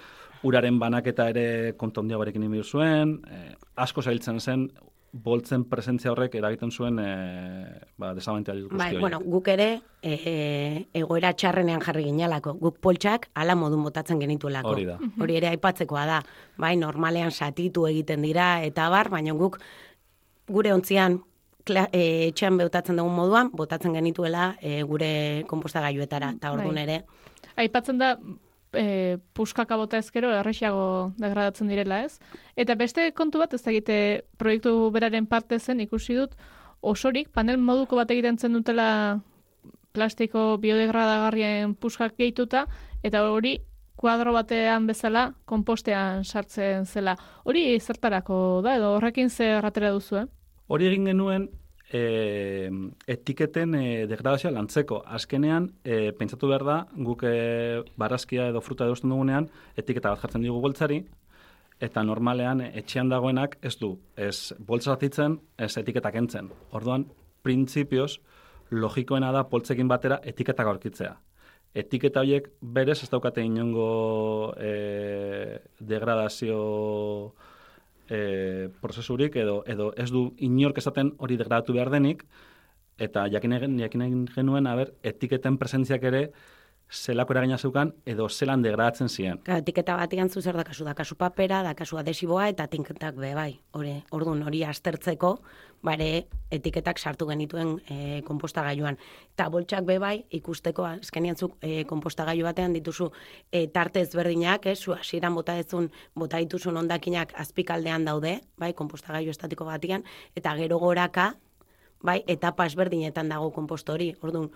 S9: uraren banaketa ere kontondia berekin inbir zuen, e, asko zailtzen zen, boltzen presentzia horrek eragiten zuen e, ba, desabantea guzti
S10: bai, bueno, guk ere e, egoera txarrenean jarri ginalako. Guk poltsak ala modun botatzen genituelako.
S9: Hori da.
S10: Hori ere aipatzekoa da. Bai, normalean satitu egiten dira eta bar, baina guk gure ontzian kla, e, etxean beutatzen dugun moduan, botatzen genituela e, gure konpostagailuetara. Eta orduan bai. ere...
S7: Aipatzen da, e, puskaka bota ezkero erresiago degradatzen direla ez. Eta beste kontu bat ez egite proiektu beraren parte zen ikusi dut osorik panel moduko bat egiten zen dutela plastiko biodegradagarrien puskak gehituta eta hori kuadro batean bezala konpostean sartzen zela. Hori zertarako da edo horrekin zer erratera duzu, eh?
S9: Hori egin genuen e, etiketen e, degradazioa lantzeko. Azkenean, e, pentsatu behar da, guk e, barazkia edo fruta edo dugunean, etiketa bat jartzen dugu boltzari, eta normalean etxean dagoenak ez du, ez boltzatitzen, ez etiketak entzen. Orduan, printzipioz, logikoena da poltzekin batera etiketak aurkitzea. Etiketa horiek berez ez daukate inongo e, degradazio e, prozesurik edo edo ez du inork esaten hori degradatu behar denik eta jakin egin jakin genuen aber etiketen presentziak ere zelako eragina zeukan edo zelan degradatzen ziren.
S10: Ka, etiketa batian zu zer dakazu, dakazu papera, dakazu adesiboa eta tinketak be bai. Hori, ordun hori aztertzeko, bare etiketak sartu genituen e, konpostagailuan. Eta boltsak be bai ikusteko azkenian zu e, konpostagailu batean dituzu e, tarte ezberdinak, eh, zu hasieran bota ezun bota dituzun hondakinak azpikaldean daude, bai, konpostagailu estatiko batian eta gero goraka bai, etapa ezberdinetan dago konpostori. Orduan,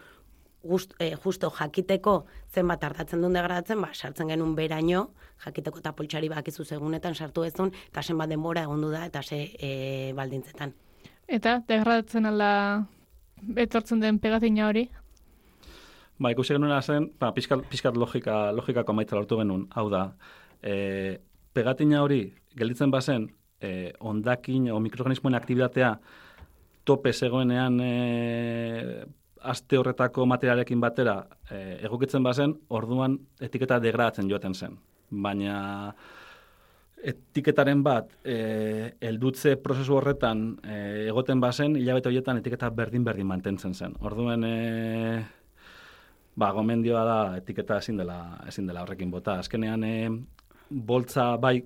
S10: gust, e, justo jakiteko zenbat hartatzen duen degradatzen, ba, sartzen genuen beraino, jakiteko eta poltsari bakizu segunetan sartu ez duen, eta zenbat denbora egon da, eta ze e, baldintzetan.
S7: Eta, degradatzen ala etortzen den pegatina hori?
S9: Ba, ikusi genuen zen, ba, pizkat, pizkat logika, logikako maitza lortu genuen, hau da, e, pegatina hori, gelditzen bazen, e, ondakin o mikroorganismoen aktibidatea tope zegoenean e, aste horretako materialekin batera e, egokitzen bazen, orduan etiketa degradatzen joaten zen. Baina etiketaren bat e, eldutze prozesu horretan e, egoten bazen, hilabete horietan etiketa berdin-berdin mantentzen zen. Orduan, e, ba, gomendioa da etiketa ezin dela, ezin dela horrekin bota. Azkenean, e, boltza bai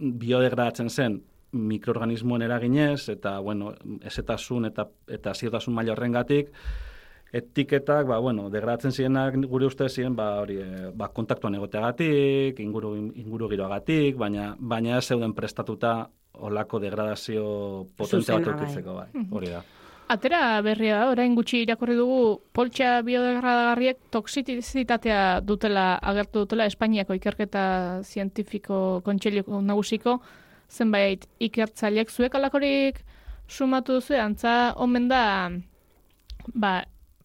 S9: biodegradatzen zen mikroorganismoen eraginez, eta, bueno, ezetasun eta, eta ziotasun maila horrengatik, etiketak, ba, bueno, degradatzen zirenak gure uste ziren, ba, hori, e, ba, kontaktuan egoteagatik, inguru, inguru giroagatik, baina, baina ez zeuden prestatuta olako degradazio potentzia bat eukitzeko, bai, mhm. hori da.
S7: Atera berria da, orain gutxi irakurri dugu, poltsa biodegradagarriek toksizitatea dutela, agertu dutela, Espainiako ikerketa zientifiko kontxelio nagusiko, zenbait ikertzaileek zuek alakorik sumatu duzu, antza omen da, ba,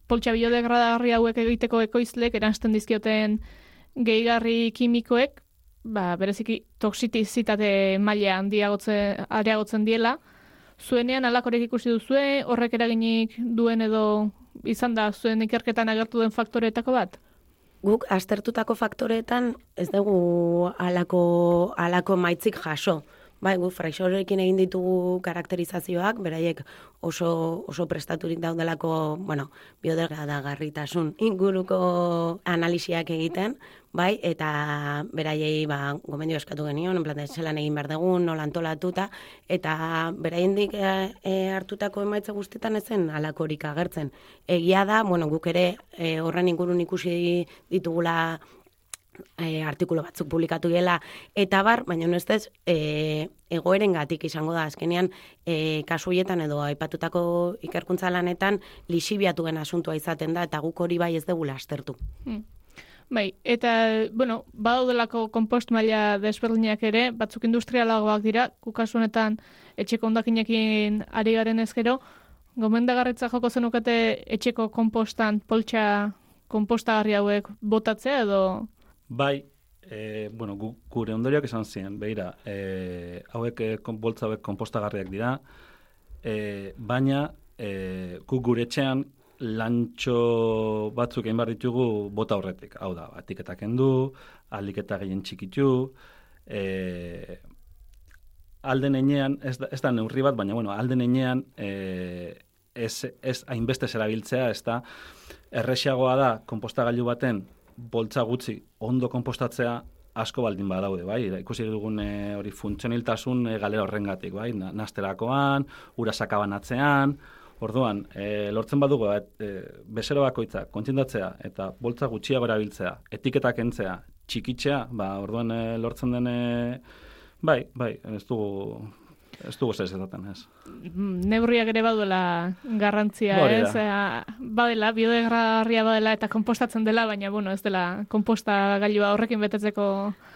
S7: poltsa biodegradagarri hauek egiteko ekoizlek eransten dizkioten gehigarri kimikoek, ba, bereziki toksitizitate maila handiagotzen areagotzen diela, zuenean alakorek ikusi duzue, horrek eraginik duen edo izan da zuen ikerketan agertu den faktoreetako bat?
S10: guk aztertutako faktoreetan ez dugu alako, alako maitzik jaso. Bai, gu fraixorekin egin ditugu karakterizazioak, beraiek oso, oso prestaturik daudelako, bueno, biodegradagarritasun inguruko analisiak egiten, bai, eta beraiei ba, gomendio eskatu genion, enplante zelan egin behar dugun, nola antolatuta, eta beraiendik e, e, hartutako emaitza guztietan ezen alakorik agertzen. Egia da, bueno, guk ere e, horren ingurun ikusi ditugula e, artikulu batzuk publikatu gela, eta bar, baina ez ez, e, egoeren gatik izango da, azkenean, e, kasu hietan edo aipatutako ikerkuntza lanetan, lisibiatuen asuntua izaten da, eta guk hori bai ez dugu lastertu.
S7: Hmm. Bai, eta, bueno, badaudelako kompost maila desberdinak ere, batzuk industrialagoak dira, kukasu honetan etxeko ondakinekin ari garen ezkero, gomendagarritza joko zenukete etxeko kompostan poltsa kompostagarri hauek botatzea edo
S9: Bai, e, bueno, gu, gure ondoriak esan ziren, behira, e, hauek, e, boltza hauek kompostagarriak dira, e, baina e, gu gure etxean lantxo batzuk egin behar ditugu bota horretik. Hau da, atiketak endu, aliketa gehien txikitu, e, alden enean, ez da, ez da neurri bat, baina bueno, alden enean e, ez, ez hainbeste zerabiltzea, ez da, erresiagoa da kompostagailu baten boltza gutxi ondo konpostatzea asko baldin badaude, bai? Ikusi dugun e, hori funtzioniltasun e, galera horrengatik, bai? Nasterakoan, ura sakabanatzean, Orduan, e, lortzen badugu, et, e, bezero bakoitza, kontzindatzea eta boltza gutxiago erabiltzea, etiketak entzea, txikitzea, ba, orduan e, lortzen dene, bai, bai, ez dugu, Ez dugu ez ezaten, ez.
S7: Neurriak ere baduela garrantzia,
S9: Hori
S7: ez? Ea, badela, biodegradarria badela eta kompostatzen dela, baina, bueno, ez dela komposta gailua horrekin betetzeko...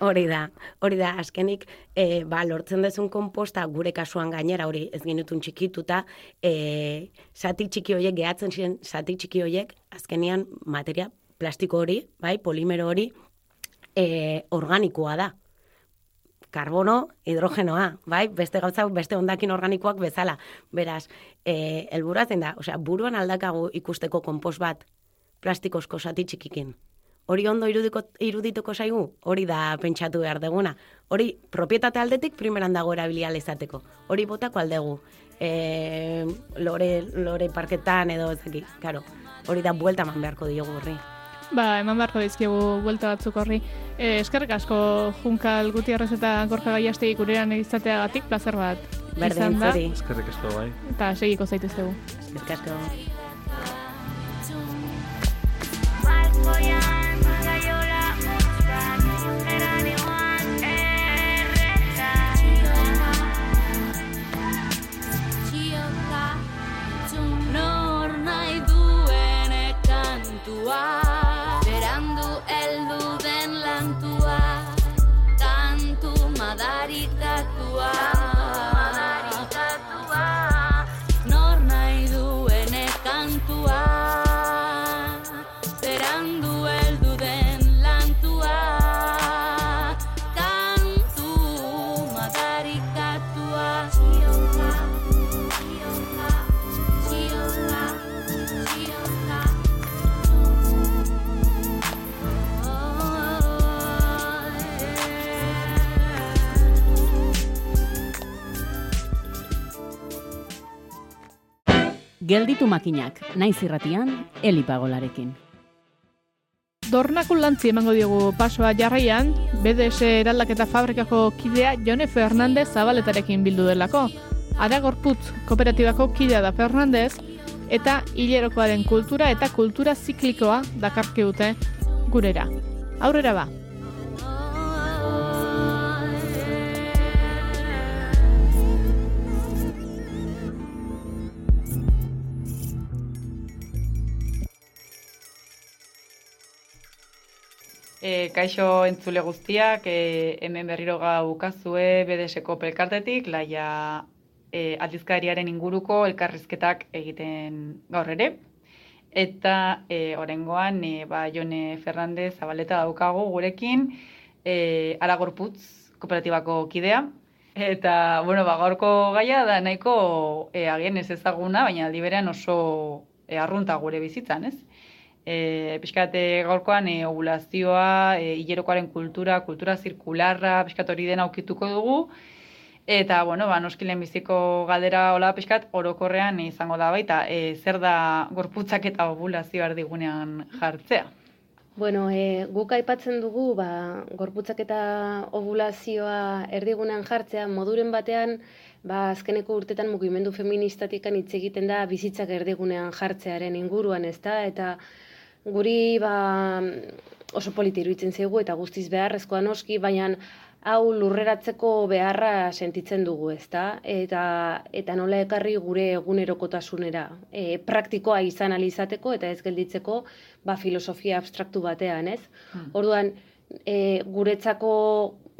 S10: Hori da, hori da, azkenik, e, ba, lortzen dezun komposta gure kasuan gainera, hori ez genitun txikituta, e, sati txiki horiek, gehatzen ziren sati txiki horiek, azkenian materia plastiko hori, bai, polimero hori, e, organikoa da karbono, hidrogenoa, bai? Beste gauza, beste ondakin organikoak bezala. Beraz, eh, elburua zen da, osea, buruan aldakagu ikusteko konpos bat plastikozko sati txikikin. Hori ondo irudiko, irudituko zaigu, hori da pentsatu behar deguna. Hori, propietate aldetik primeran dago erabilia izateko. Hori botako aldegu. E, lore, lore parketan edo ezaki, karo. Hori da buelta man beharko diogu horri.
S7: Ba, eman beharko dizkigu buelta batzuk horri. E, eskerrik asko Junkal Gutierrez eta Gorka Gaiastegi gurean izateagatik plazer bat.
S10: Berdin,
S7: izan da.
S9: Eskerrik asko, bai.
S7: Eta segiko zaituztegu.
S10: Eskerrik asko.
S11: Nor nahi duen kantua body
S12: Gelditu makinak, naiz irratian, elipagolarekin.
S7: Dornakun lantzi emango diogu pasoa jarraian, BDS eraldaketa fabrikako kidea Jone Fernandez zabaletarekin bildu delako. Ara gorputz kooperatibako kidea da Fernandez, eta hilerokoaren kultura eta kultura ziklikoa dakarki dute gurera. Aurrera ba!
S13: E, kaixo entzule guztiak, e, hemen berriro gaukazue BDS-ko pelkartetik, laia e, aldizkariaren inguruko elkarrizketak egiten gaur ere. Eta e, orengoan, e, ba, Jone Fernandez Zabaleta daukagu gurekin, e, Aragorputz kooperatibako kidea. Eta, bueno, ba, gaurko gaia da nahiko e, agian ez ezaguna, baina aldi berean oso e, arrunta gure bizitzan, ez? E, pixkate gaurkoan e, ovulazioa, e, hilerokoaren kultura, kultura zirkularra, pixkat hori dena aukituko dugu. Eta, bueno, ba, noski lehenbiziko galdera hola pixkat orokorrean izango da baita, e, zer da gorputzak eta ovulazioa erdigunean jartzea?
S14: Bueno, e, guk aipatzen dugu, ba, gorputzak eta ovulazioa erdigunean jartzea, moduren batean, ba, azkeneko urtetan mugimendu feministatikan hitz egiten da bizitzak erdigunean jartzearen inguruan, ezta? Eta guri ba, oso politi iruditzen zaigu eta guztiz beharrezkoa noski, baina hau lurreratzeko beharra sentitzen dugu, ezta? Eta eta nola ekarri gure egunerokotasunera, e, praktikoa izan alizateko eta ez gelditzeko ba, filosofia abstraktu batean, ez? Orduan, e, guretzako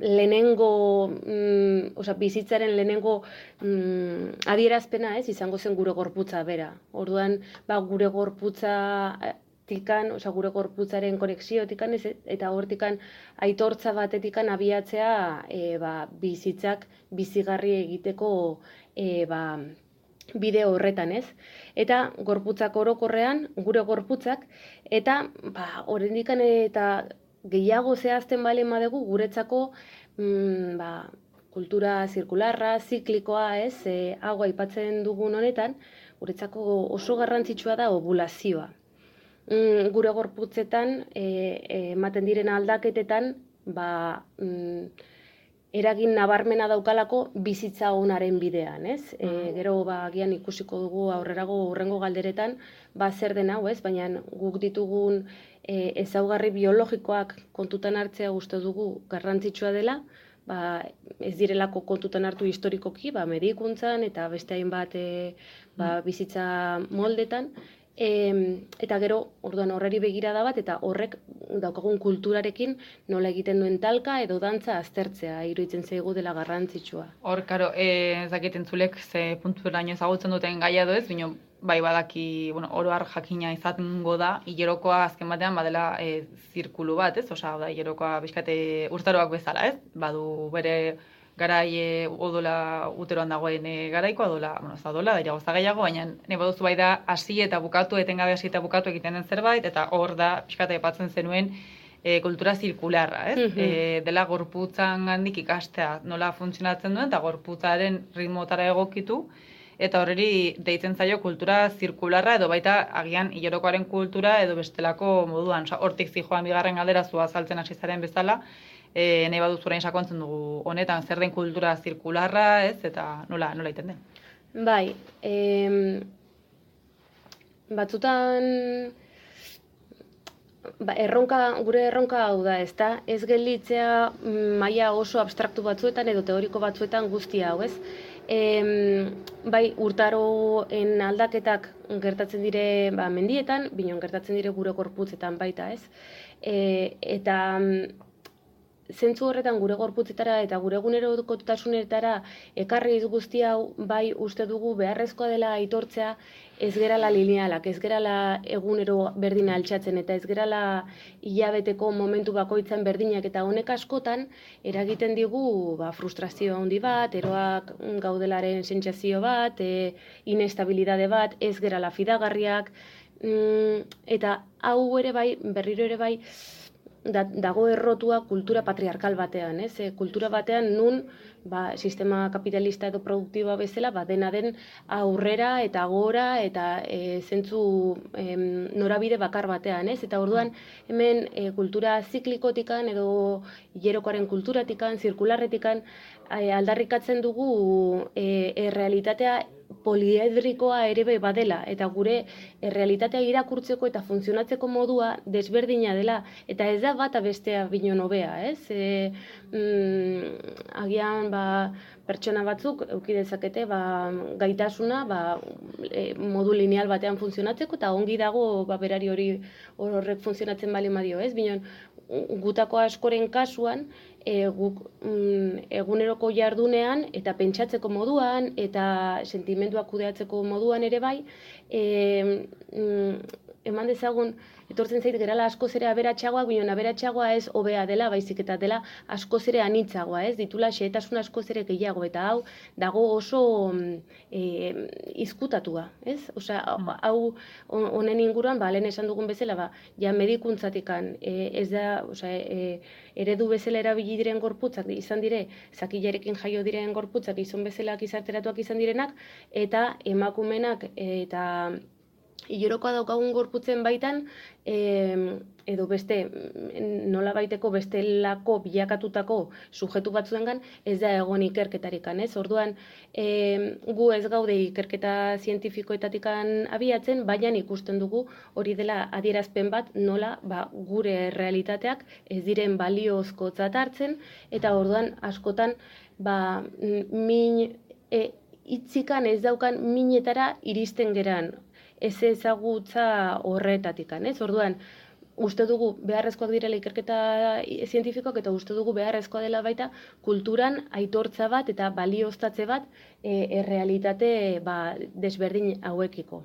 S14: lehenengo, mm, osea, bizitzaren lehenengo mm, adierazpena, ez, izango zen gure gorputza bera. Orduan, ba, gure gorputza tikan, osea, gure gorputzaren konexiotikan, ez, eta hortikan aitortza batetikan abiatzea e, ba, bizitzak bizigarri egiteko e, ba, bide horretan, ez? Eta gorputzak orokorrean, gure gorputzak, eta ba, oraindikan eta gehiago zehazten bale badegu guretzako mm, ba, kultura zirkularra, ziklikoa, ez? E, hau aipatzen dugun honetan, guretzako oso garrantzitsua da ovulazioa. Mm, gure gorputzetan e, e, ematen diren aldaketetan, ba, mm, eragin nabarmena daukalako bizitza onaren bidean, ez? E, gero ba agian ikusiko dugu aurrerago urrengo galderetan ba zer den hau, ez? Baina guk ditugun e, ezaugarri biologikoak kontutan hartzea uste dugu garrantzitsua dela, ba, ez direlako kontutan hartu historikoki, ba, medikuntzan eta beste hainbat e, ba, bizitza moldetan, Em, eta gero, orduan horreri begirada bat, eta horrek daukagun kulturarekin nola egiten duen talka edo dantza aztertzea, iruditzen zaigu dela garrantzitsua.
S13: Hor, karo, e, ez dakit entzulek ze punturaino ezagutzen duten gaia edo ez, bino, bai badaki, bueno, oro har jakina izango da, hilerokoa azken batean badela e, zirkulu bat, ez? Osea, da, hilerokoa bizkate urtaroak bezala, ez? Badu bere garai e, odola uteroan dagoen e, garaikoa odola, bueno, ez da odola, da iragoza gehiago, baina ne baduzu bai da hasi eta bukatu, etengabe hasi eta bukatu egiten den zerbait, eta hor da, pixkate epatzen zenuen, e, kultura zirkularra, ez?
S14: Mhm.
S13: e, dela gorputzan gandik ikastea nola funtzionatzen duen, eta gorputzaren ritmotara egokitu, eta horreri deitzen zaio kultura zirkularra, edo baita agian hilerokoaren kultura, edo bestelako moduan, hortik zijoan bigarren galdera zua saltzen hasi zaren bezala, e, nahi baduz orain sakontzen dugu honetan zer den kultura zirkularra, ez, eta nola, nola iten den.
S14: Bai, em, batzutan ba, erronka, gure erronka hau da, ezta? Ez gelditzea mm, maila oso abstraktu batzuetan edo teoriko batzuetan guztia hau, ez? Em, bai, urtaroen aldaketak gertatzen dire ba, mendietan, binon gertatzen dire gure korputzetan baita, ez? E, eta zentzu horretan gure gorputzetara eta gure egunerokotasunetara ekarri guzti hau bai uste dugu beharrezkoa dela aitortzea ez gerala linealak, ez gerala egunero berdina altxatzen eta ez gerala hilabeteko momentu bakoitzan berdinak eta honek askotan eragiten digu ba, frustrazio handi bat, eroak gaudelaren sentsazio bat, e, inestabilidade bat, ez gerala fidagarriak, mm, eta hau ere bai, berriro ere bai, da, dago errotua kultura patriarkal batean, ez? E, kultura batean nun ba, sistema kapitalista edo produktiboa bezala ba, dena den aurrera eta gora eta e, zentzu em, norabide bakar batean, ez? Eta orduan hemen e, kultura ziklikotikan edo hilerokoaren kulturatikan, zirkularretikan e, aldarrikatzen dugu e, errealitatea poliedrikoa ere bai badela eta gure errealitatea irakurtzeko eta funtzionatzeko modua desberdina dela eta ez da bata bestea bino nobea, ez? E, mm, agian ba, pertsona batzuk eduki dezakete ba, gaitasuna ba, e, modu lineal batean funtzionatzeko eta ongi dago ba, berari hori horrek funtzionatzen bali madio, ez? Binon, gutako askoren kasuan, e, guk mm, eguneroko jardunean eta pentsatzeko moduan eta sentimenduak kudeatzeko moduan ere bai, e, mm, eman dezagun, etortzen zait gerala askoz ere aberatsagoak, baina aberatsagoa ez hobea dela, baizik eta dela askoz ere anitzagoa, ez? Ditula xehetasun askoz ere gehiago, eta hau dago oso e, izkutatua, ez? Osea, hau hon- honen inguruan, ba, lehen esan dugun bezala, ba, ja medikuntzatik,an e, ez da, osea, e, eredu bezala erabili diren gorputzak izan dire, zakilarekin jaio diren gorputzak izan bezala gizarteratuak izan direnak, eta emakumenak eta hilorokoa daukagun gorputzen baitan, em, edo beste mm, nola baiteko bestelako bilakatutako sujetu batzuengan ez da egon ikerketarikan, ez? Orduan, em, gu ez gaude ikerketa zientifikoetatikan abiatzen, baina ikusten dugu hori dela adierazpen bat nola ba, gure realitateak ez diren baliozkotzat hartzen, eta orduan askotan ba, mm, min e, itzikan ez daukan minetara iristen geran, ez ezagutza horretatikan, ez? Orduan, uste dugu beharrezkoak direla ikerketa zientifikoak eta uste dugu beharrezkoa dela baita kulturan aitortza bat eta balioztatze bat e, errealitate ba, desberdin hauekiko.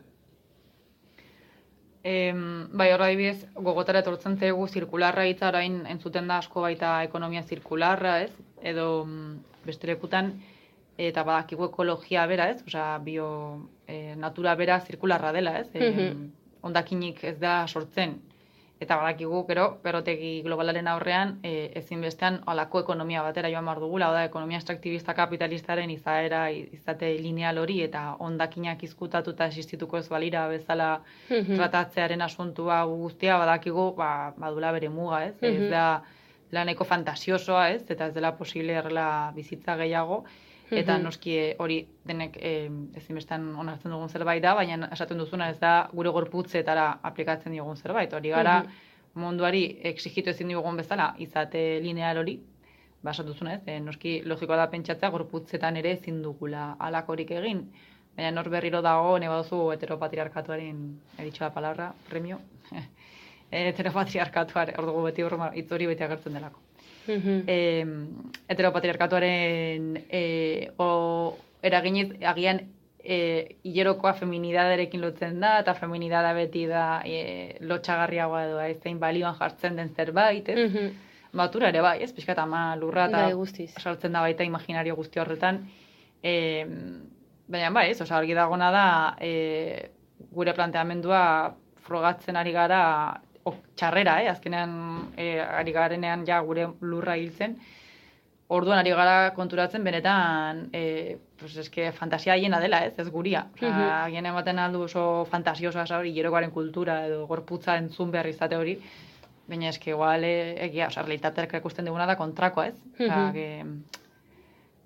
S13: Em, bai, horra adibidez, gogotara etortzen zaigu zirkularra hitza orain entzuten da asko baita ekonomia zirkularra, ez? Edo mm, beste lekutan eta badakigu ekologia bera, ez? Osea, bio e, natura bera zirkularra dela, ez? E,
S14: Mhm.
S13: Hondakinik ez da sortzen. Eta badakigu, gero, berotegi globalaren aurrean, e, ezinbestean halako ekonomia batera joan behar dugula, da, ekonomia estraktibista kapitalistaren izaera, izate lineal hori, eta hondakinak izkutatuta existituko ez balira bezala
S14: Mhm.
S13: tratatzearen asuntua guztia badakigu, ba, badula bere muga, ez? Ez
S14: Mhm.
S13: da laneko fantasiosoa, ez? Eta ez dela posible errela bizitza gehiago. Eta
S14: Mhm.
S13: noski eh, hori denek eh, ezinbestean onartzen dugun zerbait da, baina esaten duzuna ez da gure gorputzetara aplikatzen diogun zerbait. Hori gara
S14: Mhm.
S13: munduari exigitu ezin diogun bezala izate lineal hori, ba esaten duzuna ez, eh, noski logikoa da pentsatzea gorputzetan ere ezin dugula halakorik egin. Baina nor berriro dago, ne baduzu heteropatriarkatuaren, he dicho la palabra, premio, heteropatriarkatuaren, ordugu beti horma, hori beti agertzen delako
S14: Mhm.
S13: eh, heteropatriarkatuaren eh, o, eraginez agian eh, hilerokoa feminidaderekin lotzen da, eta feminidada beti da eh, lotxagarriagoa edo ez zein balioan jartzen den zerbait, ez?
S14: Mhm.
S13: Batura ere bai, ez? Pixkat ama lurra eta
S14: Bai,
S13: sartzen da baita imaginario guzti horretan. Eh, baina bai, ez? Osa, argi dagona da eh, gure planteamendua frogatzen ari gara ok, txarrera, eh? azkenean eh, ari garenean ja gure lurra hiltzen. Orduan ari gara konturatzen benetan eh, pues eske fantasia hiena dela, ez? Ez guria. Osea,
S14: Mhm.
S13: agian ematen aldu oso fantasiosa hori hilerokoaren kultura edo gorputza entzun behar izate hori. Baina eske igual eh, egia, osea, realitateak ikusten duguna da kontrakoa, ez? Osea, que,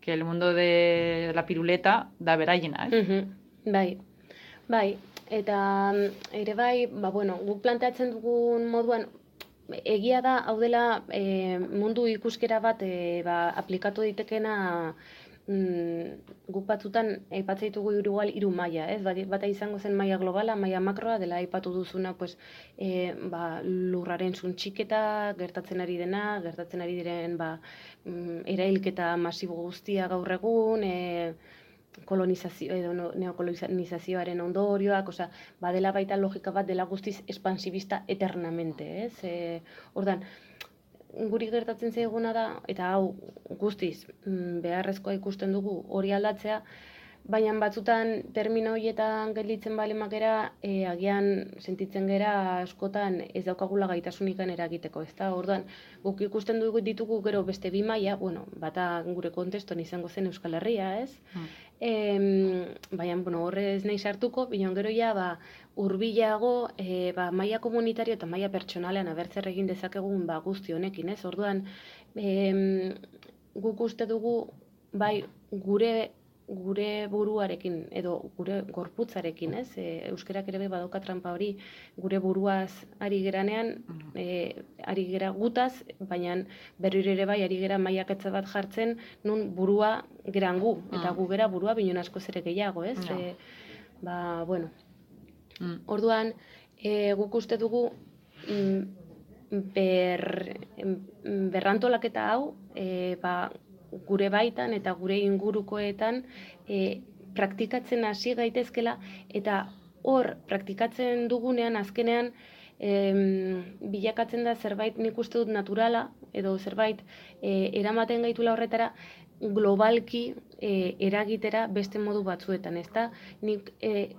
S13: que el mundo de la piruleta da beraiena, ez?
S14: Mhm. Bai, bai, eta mm, ere bai, ba, bueno, guk planteatzen dugun moduan, egia da, hau dela e, mundu ikuskera bat e, ba, aplikatu ditekena mm, guk batzutan aipatzen ditugu igual hiru maila, ez? Bata izango zen maila globala, maila makroa, dela aipatu duzuna, pues, e, ba, lurraren suntxiketa, gertatzen ari dena, gertatzen ari diren, ba, mm, erailketa masibo guztia gaur egun, e, kolonizazio edo neokolonizazioaren ondorioak, osea, badela baita logika bat dela guztiz espansibista eternamente, ez? E, ordan, guri gertatzen zaiguna da, eta hau guztiz mm, beharrezkoa ikusten dugu hori aldatzea, baina batzutan termino horietan gelditzen balemakera, e, agian sentitzen gera askotan ez daukagula gaitasunikan eragiteko, ezta? Orduan, guk ikusten dugu ditugu gero beste bi maila, bueno, bata gure kontestuan izango zen Euskal Herria, ez? Em, baina, bueno, horre ez nahi sartuko, baina gero ja, ba, urbilago, e, ba, maila komunitario eta maila pertsonalean abertzer egin dezakegun ba, guzti honekin, ez? Orduan, em, guk uste dugu, bai, gure gure buruarekin edo gure gorputzarekin, ez? E, euskerak ere bai badauka trampa hori gure buruaz ari geranean, e, ari gera gutaz, baina berriro ere bai ari gera mailaketza bat jartzen nun burua geran gu, eta
S13: Mm.
S14: gu gera burua binon askoz ere gehiago, ez?
S13: Ja.
S14: E, ba, bueno,
S13: Mm.
S14: Orduan, e, guk uste dugu mm, ber, em, berrantolaketa hau e, ba, gure baitan eta gure ingurukoetan e, praktikatzen hasi gaitezkela eta hor praktikatzen dugunean azkenean em, bilakatzen da zerbait nik uste dut naturala edo zerbait e, eramaten gaitula horretara globalki e, eragitera beste modu batzuetan, ezta? Nik e,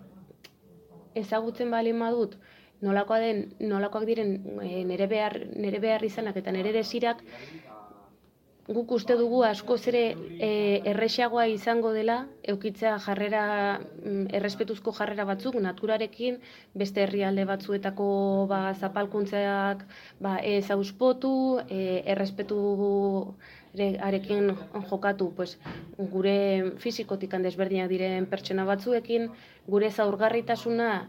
S14: ezagutzen bali badut nolakoa den nolakoak diren e, nere behar nere behar izanak eta nere desirak guk uste dugu askoz ere e, erresagoa izango dela eukitzea jarrera mm, errespetuzko jarrera batzuk naturarekin beste herrialde batzuetako ba zapalkuntzeak ba ez auspotu e, errespetu re- arekin jokatu pues, gure fizikotik desberdinak diren pertsona batzuekin, gure zaurgarritasuna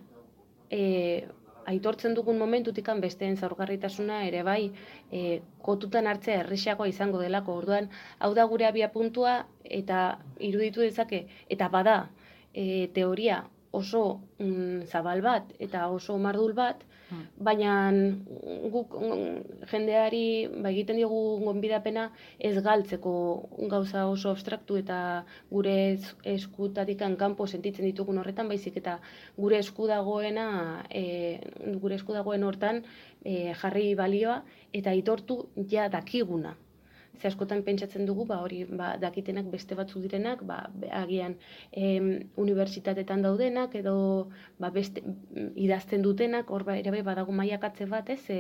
S14: e, aitortzen dugun momentutikan besteen zaurgarritasuna ere bai e, kotutan hartzea erresagoa izango delako. Orduan, hau da gure abia puntua eta iruditu dezake eta bada e, teoria oso mm, zabal bat eta oso mardul bat, baina guk jendeari ba, egiten diogu gonbidapena ez galtzeko gauza oso abstraktu eta gure es- eskutatik kanpo sentitzen ditugun horretan, baizik eta gure esku dagoena, e, gure esku dagoen hortan e, jarri balioa eta aitortu ja dakiguna. Ze askotan pentsatzen dugu, ba, hori ba, dakitenak beste batzu direnak, ba, agian em, unibertsitatetan daudenak, edo ba, beste, idazten dutenak, hor ba, ere bai badago mailakatze bat, ez, e,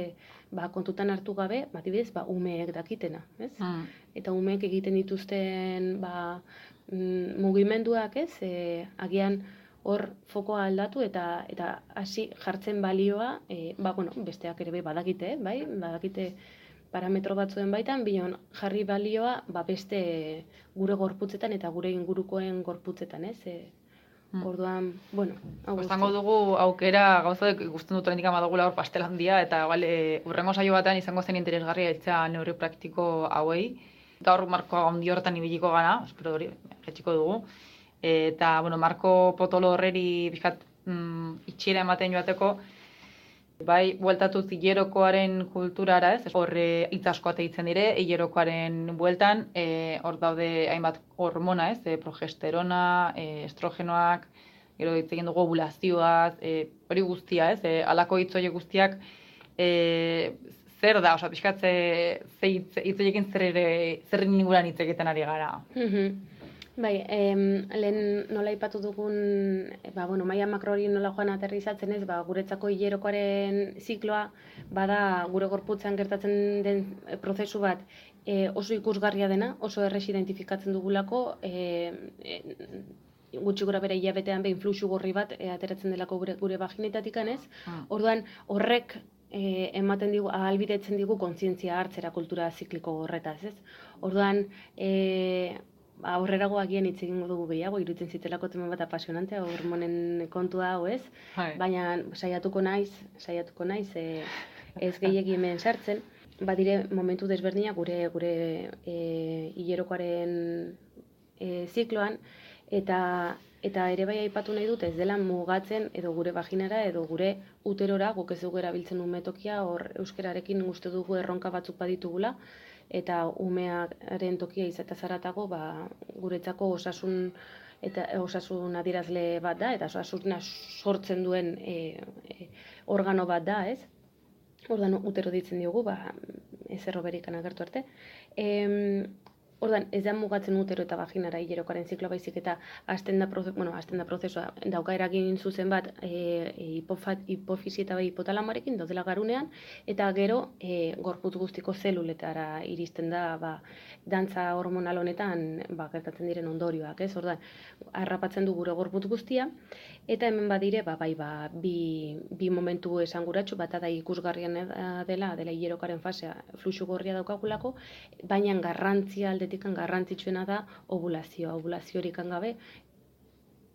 S14: ba, kontutan hartu gabe, ba, adibidez, ba, umeek dakitena, ez?
S13: Mm.
S14: Eta umeek egiten dituzten ba, mm, mugimenduak, ez, e, agian hor fokoa aldatu eta eta hasi jartzen balioa, e, ba, bueno, besteak ere bai badakite, bai, badakite parametro batzuen baitan, bion jarri balioa ba beste gure gorputzetan eta gure ingurukoen gorputzetan, ez? E,
S13: Mm.
S14: Orduan, bueno, hau guztia.
S13: dugu aukera gauzak ikusten dut oraindik badugula hor pastel handia eta igual e, urrengo saio batean izango zen interesgarria itzea neurri praktiko hauei. Gaur markoa handi horretan ibiliko gara, espero hori etxiko dugu. Eta bueno, Marko Potolo horreri bizkat mm, itxiera ematen joateko Bai, bueltatu hilerokoaren kulturara, ez? Horre hitz asko ateitzen dire, hilerokoaren bueltan, e, hor daude hainbat hormona, ez? E, progesterona, e, estrogenoak, gero hitz egin dugu ovulazioaz, e, hori guztia, ez? E, alako hitz guztiak e, zer da, osea, pixkat ze, hitz, zer ere, zer inguruan hitz egiten ari gara.
S14: Mhm. Bai, em, lehen nola aipatu dugun, ba, bueno, maia makro hori nola joan aterrizatzen ez, ba, guretzako hilerokoaren zikloa, bada gure gorputzan gertatzen den prozesu bat e, oso ikusgarria dena, oso erres identifikatzen dugulako, e, e, gutxi gora bere hilabetean behin fluxu gorri bat e, ateratzen delako gure, gure vaginetatik ez,
S13: Ah.
S14: orduan horrek e, ematen digu, ahalbidetzen digu kontzientzia hartzera kultura zikliko horretaz, ez? Orduan, e, aurrerago agian hitz egingo dugu gehiago, iruditzen zitelako tema bat apasionantea, hormonen kontua hau ez,
S13: Bai.
S14: baina saiatuko naiz, saiatuko naiz, e, ez gehiegi hemen sartzen, badire momentu desberdinak gure gure e, hilerokoaren e, zikloan, eta eta ere bai aipatu nahi dut ez dela mugatzen edo gure vaginara edo gure uterora guk ez dugu erabiltzen umetokia hor euskerarekin uste dugu erronka batzuk baditugula eta umearen tokia izatez zaratago ba, guretzako osasun eta osasun adierazle bat da eta osasuna sortzen duen e, e, organo bat da, ez? Ordan utero ditzen diogu, ba, ez erroberikan agertu arte. Em, Ordan, ez da mugatzen utero eta vaginara hilerokoaren zikloa baizik eta hasten da, proze, bueno, hasten da prozesua dauka eragin zuzen bat e, hipofat, hipofisi eta bai hipotalamorekin daudela garunean eta gero e, gorputz guztiko zeluletara iristen da ba, dantza hormonal honetan ba, gertatzen diren ondorioak, ez? Ordan, harrapatzen du gure gorputz guztia eta hemen badire ba, bai, ba, bi, bi momentu esanguratsu bata da ikusgarrian dela dela hilerokaren fasea fluxu gorria daukagulako baina garrantzia aldetikan garrantzitsuena da ovulazioa, ovulaziorik gabe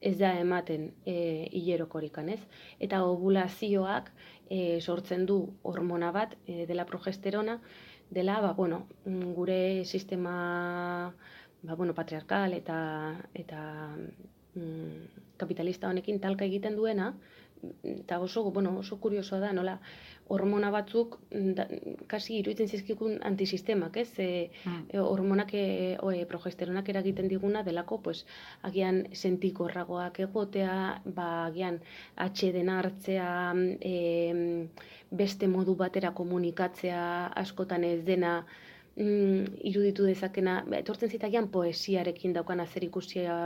S14: ez da ematen e, hilerokorikan, ez? Eta ovulazioak e, sortzen du hormona bat, e, dela progesterona, dela, ba, bueno, gure sistema ba, bueno, patriarkal eta, eta mm, kapitalista honekin talka egiten duena, eta oso, bueno, oso kuriosoa da, nola, hormona batzuk mm, da, kasi iruditzen zizkikun antisistemak, ez? E, e, hormonak e, o, e, progesteronak eragiten diguna delako, pues, agian sentikorragoak egotea, ba, agian atxeden hartzea, e, beste modu batera komunikatzea askotan ez dena mm, iruditu dezakena, ba, etortzen zitagian poesiarekin daukana zer ikusia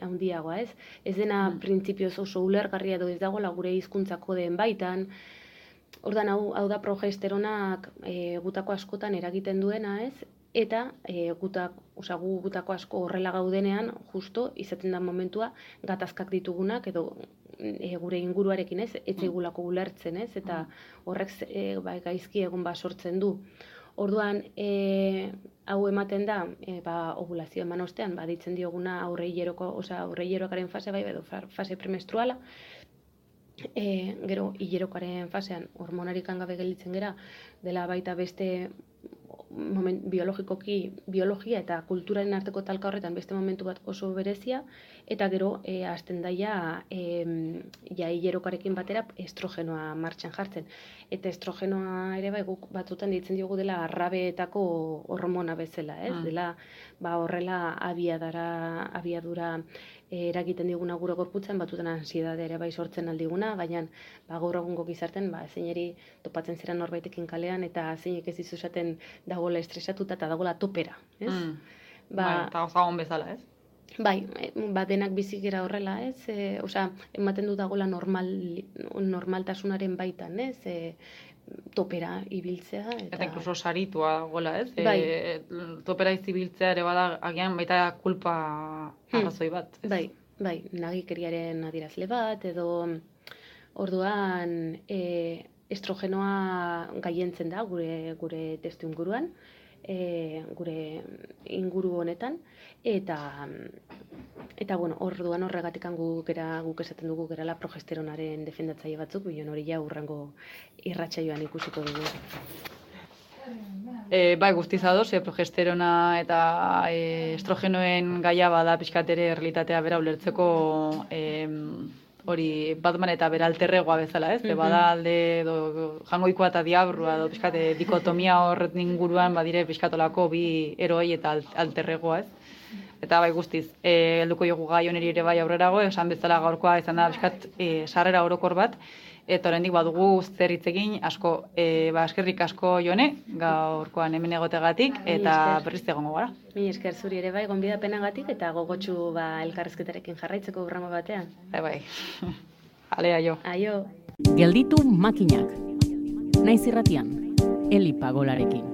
S14: handiagoa, ez? Ez dena mm. printzipioz oso ulergarria edo ez dagoela gure hizkuntzako den baitan, Ordan hau, hau da progesteronak e, gutako askotan eragiten duena, ez? Eta e, gutak, osea, gu gutako asko horrela gaudenean, justo izaten da momentua gatazkak ditugunak edo e, gure inguruarekin, ez? Ez egulako ulertzen, ez? Eta horrek e, ba, gaizki egon ba sortzen du. Orduan, e, hau ematen da, e, ba, ovulazio eman ostean, ba, ditzen dioguna aurre hileroko, osea, aurre hilerokaren fase bai, edo fa- fase premenstruala, e, gero hilerokaren fasean hormonarik gabe gelditzen gera, dela baita beste moment, biologikoki, biologia eta kulturaren arteko talka horretan beste momentu bat oso berezia, eta gero e, hasten daia e, ja hilerokarekin batera estrogenoa martxan jartzen. Eta estrogenoa ere bai guk batzutan ditzen diogu dela arrabeetako hormona bezala, ez?
S13: Mm.
S14: Dela ba horrela abiadara, abiadura eh, eragiten diguna gure gorputzen, batzutan ansiedade ere bai sortzen aldiguna, baina ba, gaur egungo gizarten, ba, zeineri topatzen zera norbaitekin kalean, eta zeinek ez dizu esaten dagoela estresatuta eta dagoela topera, ez?
S13: Mm.
S14: Ba,
S13: Bai, eta gozagon bezala, ez?
S14: Bai, e, ba, denak bizi gera horrela, ez? E, osea, ematen du dagoela normal, normaltasunaren baitan, ez? E, topera ibiltzea. Eta,
S13: Eta inkluso saritua gola, ez?
S14: Bai.
S13: E, topera izibiltzea ere bada, agian baita kulpa
S14: Hmm.
S13: arrazoi bat. Ez?
S14: Bai, bai, nagikeriaren adierazle bat, edo orduan e, estrogenoa gaientzen da gure, gure testu inguruan, e, gure inguru honetan, eta eta bueno, orduan horregatik guk gera guk esaten dugu gerala progesteronaren defendatzaile batzuk, bion hori ja urrango irratsaioan ikusiko dugu.
S13: E, bai, guztiz ados, e, progesterona eta e, estrogenoen gaia bada pixkatere realitatea bera ulertzeko e, hori Batman eta bera alterregoa bezala, ez? Mm
S14: Mhm.
S13: Bada alde edo jangoikoa eta diabrua edo pixkate dikotomia horret inguruan badire pixkatolako bi eroi eta al- alterregoa, ez? Eta bai guztiz, e, helduko jogu gai honeri ere bai aurrerago, esan bezala gaurkoa izan da pixkat e, sarrera orokor bat, eta oraindik badugu zer asko, e, ba, eskerrik asko jone, gaurkoan hemen egotegatik, eta
S14: esker.
S13: berriz egongo gara.
S14: Mi esker zuri ere bai gonbidapenagatik eta gogotsu ba elkarrizketarekin jarraitzeko urrango batean.
S13: Bai, bai. Alea jo.
S14: Aio.
S12: Gelditu makinak. Naiz irratian, Eli Pagolarekin.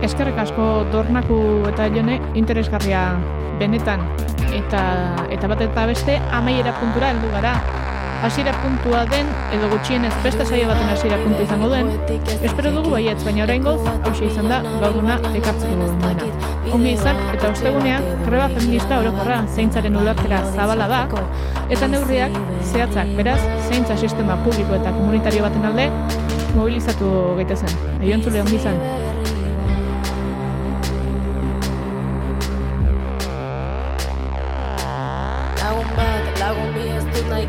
S7: Eskerrik asko dornaku eta jone interesgarria benetan eta eta bat eta beste amaiera puntura heldu gara. Hasiera puntua den edo gutxienez beste saio baten hasiera puntu izango duen. Espero dugu baietz, baina oraingoz hauxe izan da gaurduna ekartzeko nuena. Ongi izan eta ostegunean greba feminista orokorra zeintzaren ulertera zabala da eta neurriak zehatzak beraz zeintza sistema publiko eta komunitario baten alde mobilizatu gaitezen. Aiontzule ongi izan.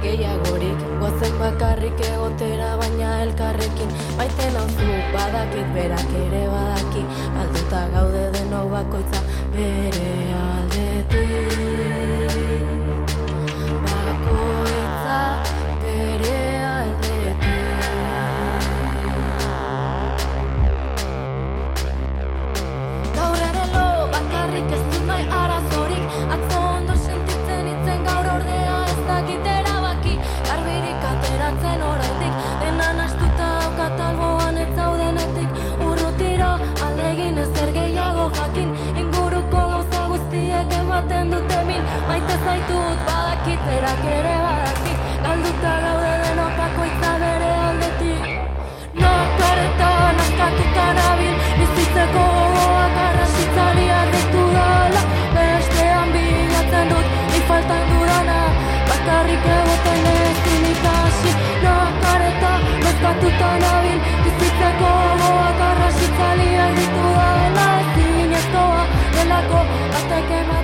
S11: Gehiagorik. Goazen bakarrik egotera baina elkarrekin. Maite nauzu badakit berak ere badaki. Alduta gaude deno bakoitza bere aldetik maite zaitut badakit, erak ere badakit, galduta gaude denokako izabere aldetik. No karetan askatuta nabil, bizitzeko gogoak arrasitzari arretu dala, bestean bilatzen dut, ifaltan dudana, bakarrik egoten ez dinikasi. No karetan askatuta nabil, bizitzeko gogoak arrasitzari arretu dala, ezin ez doa, delako, batek eman.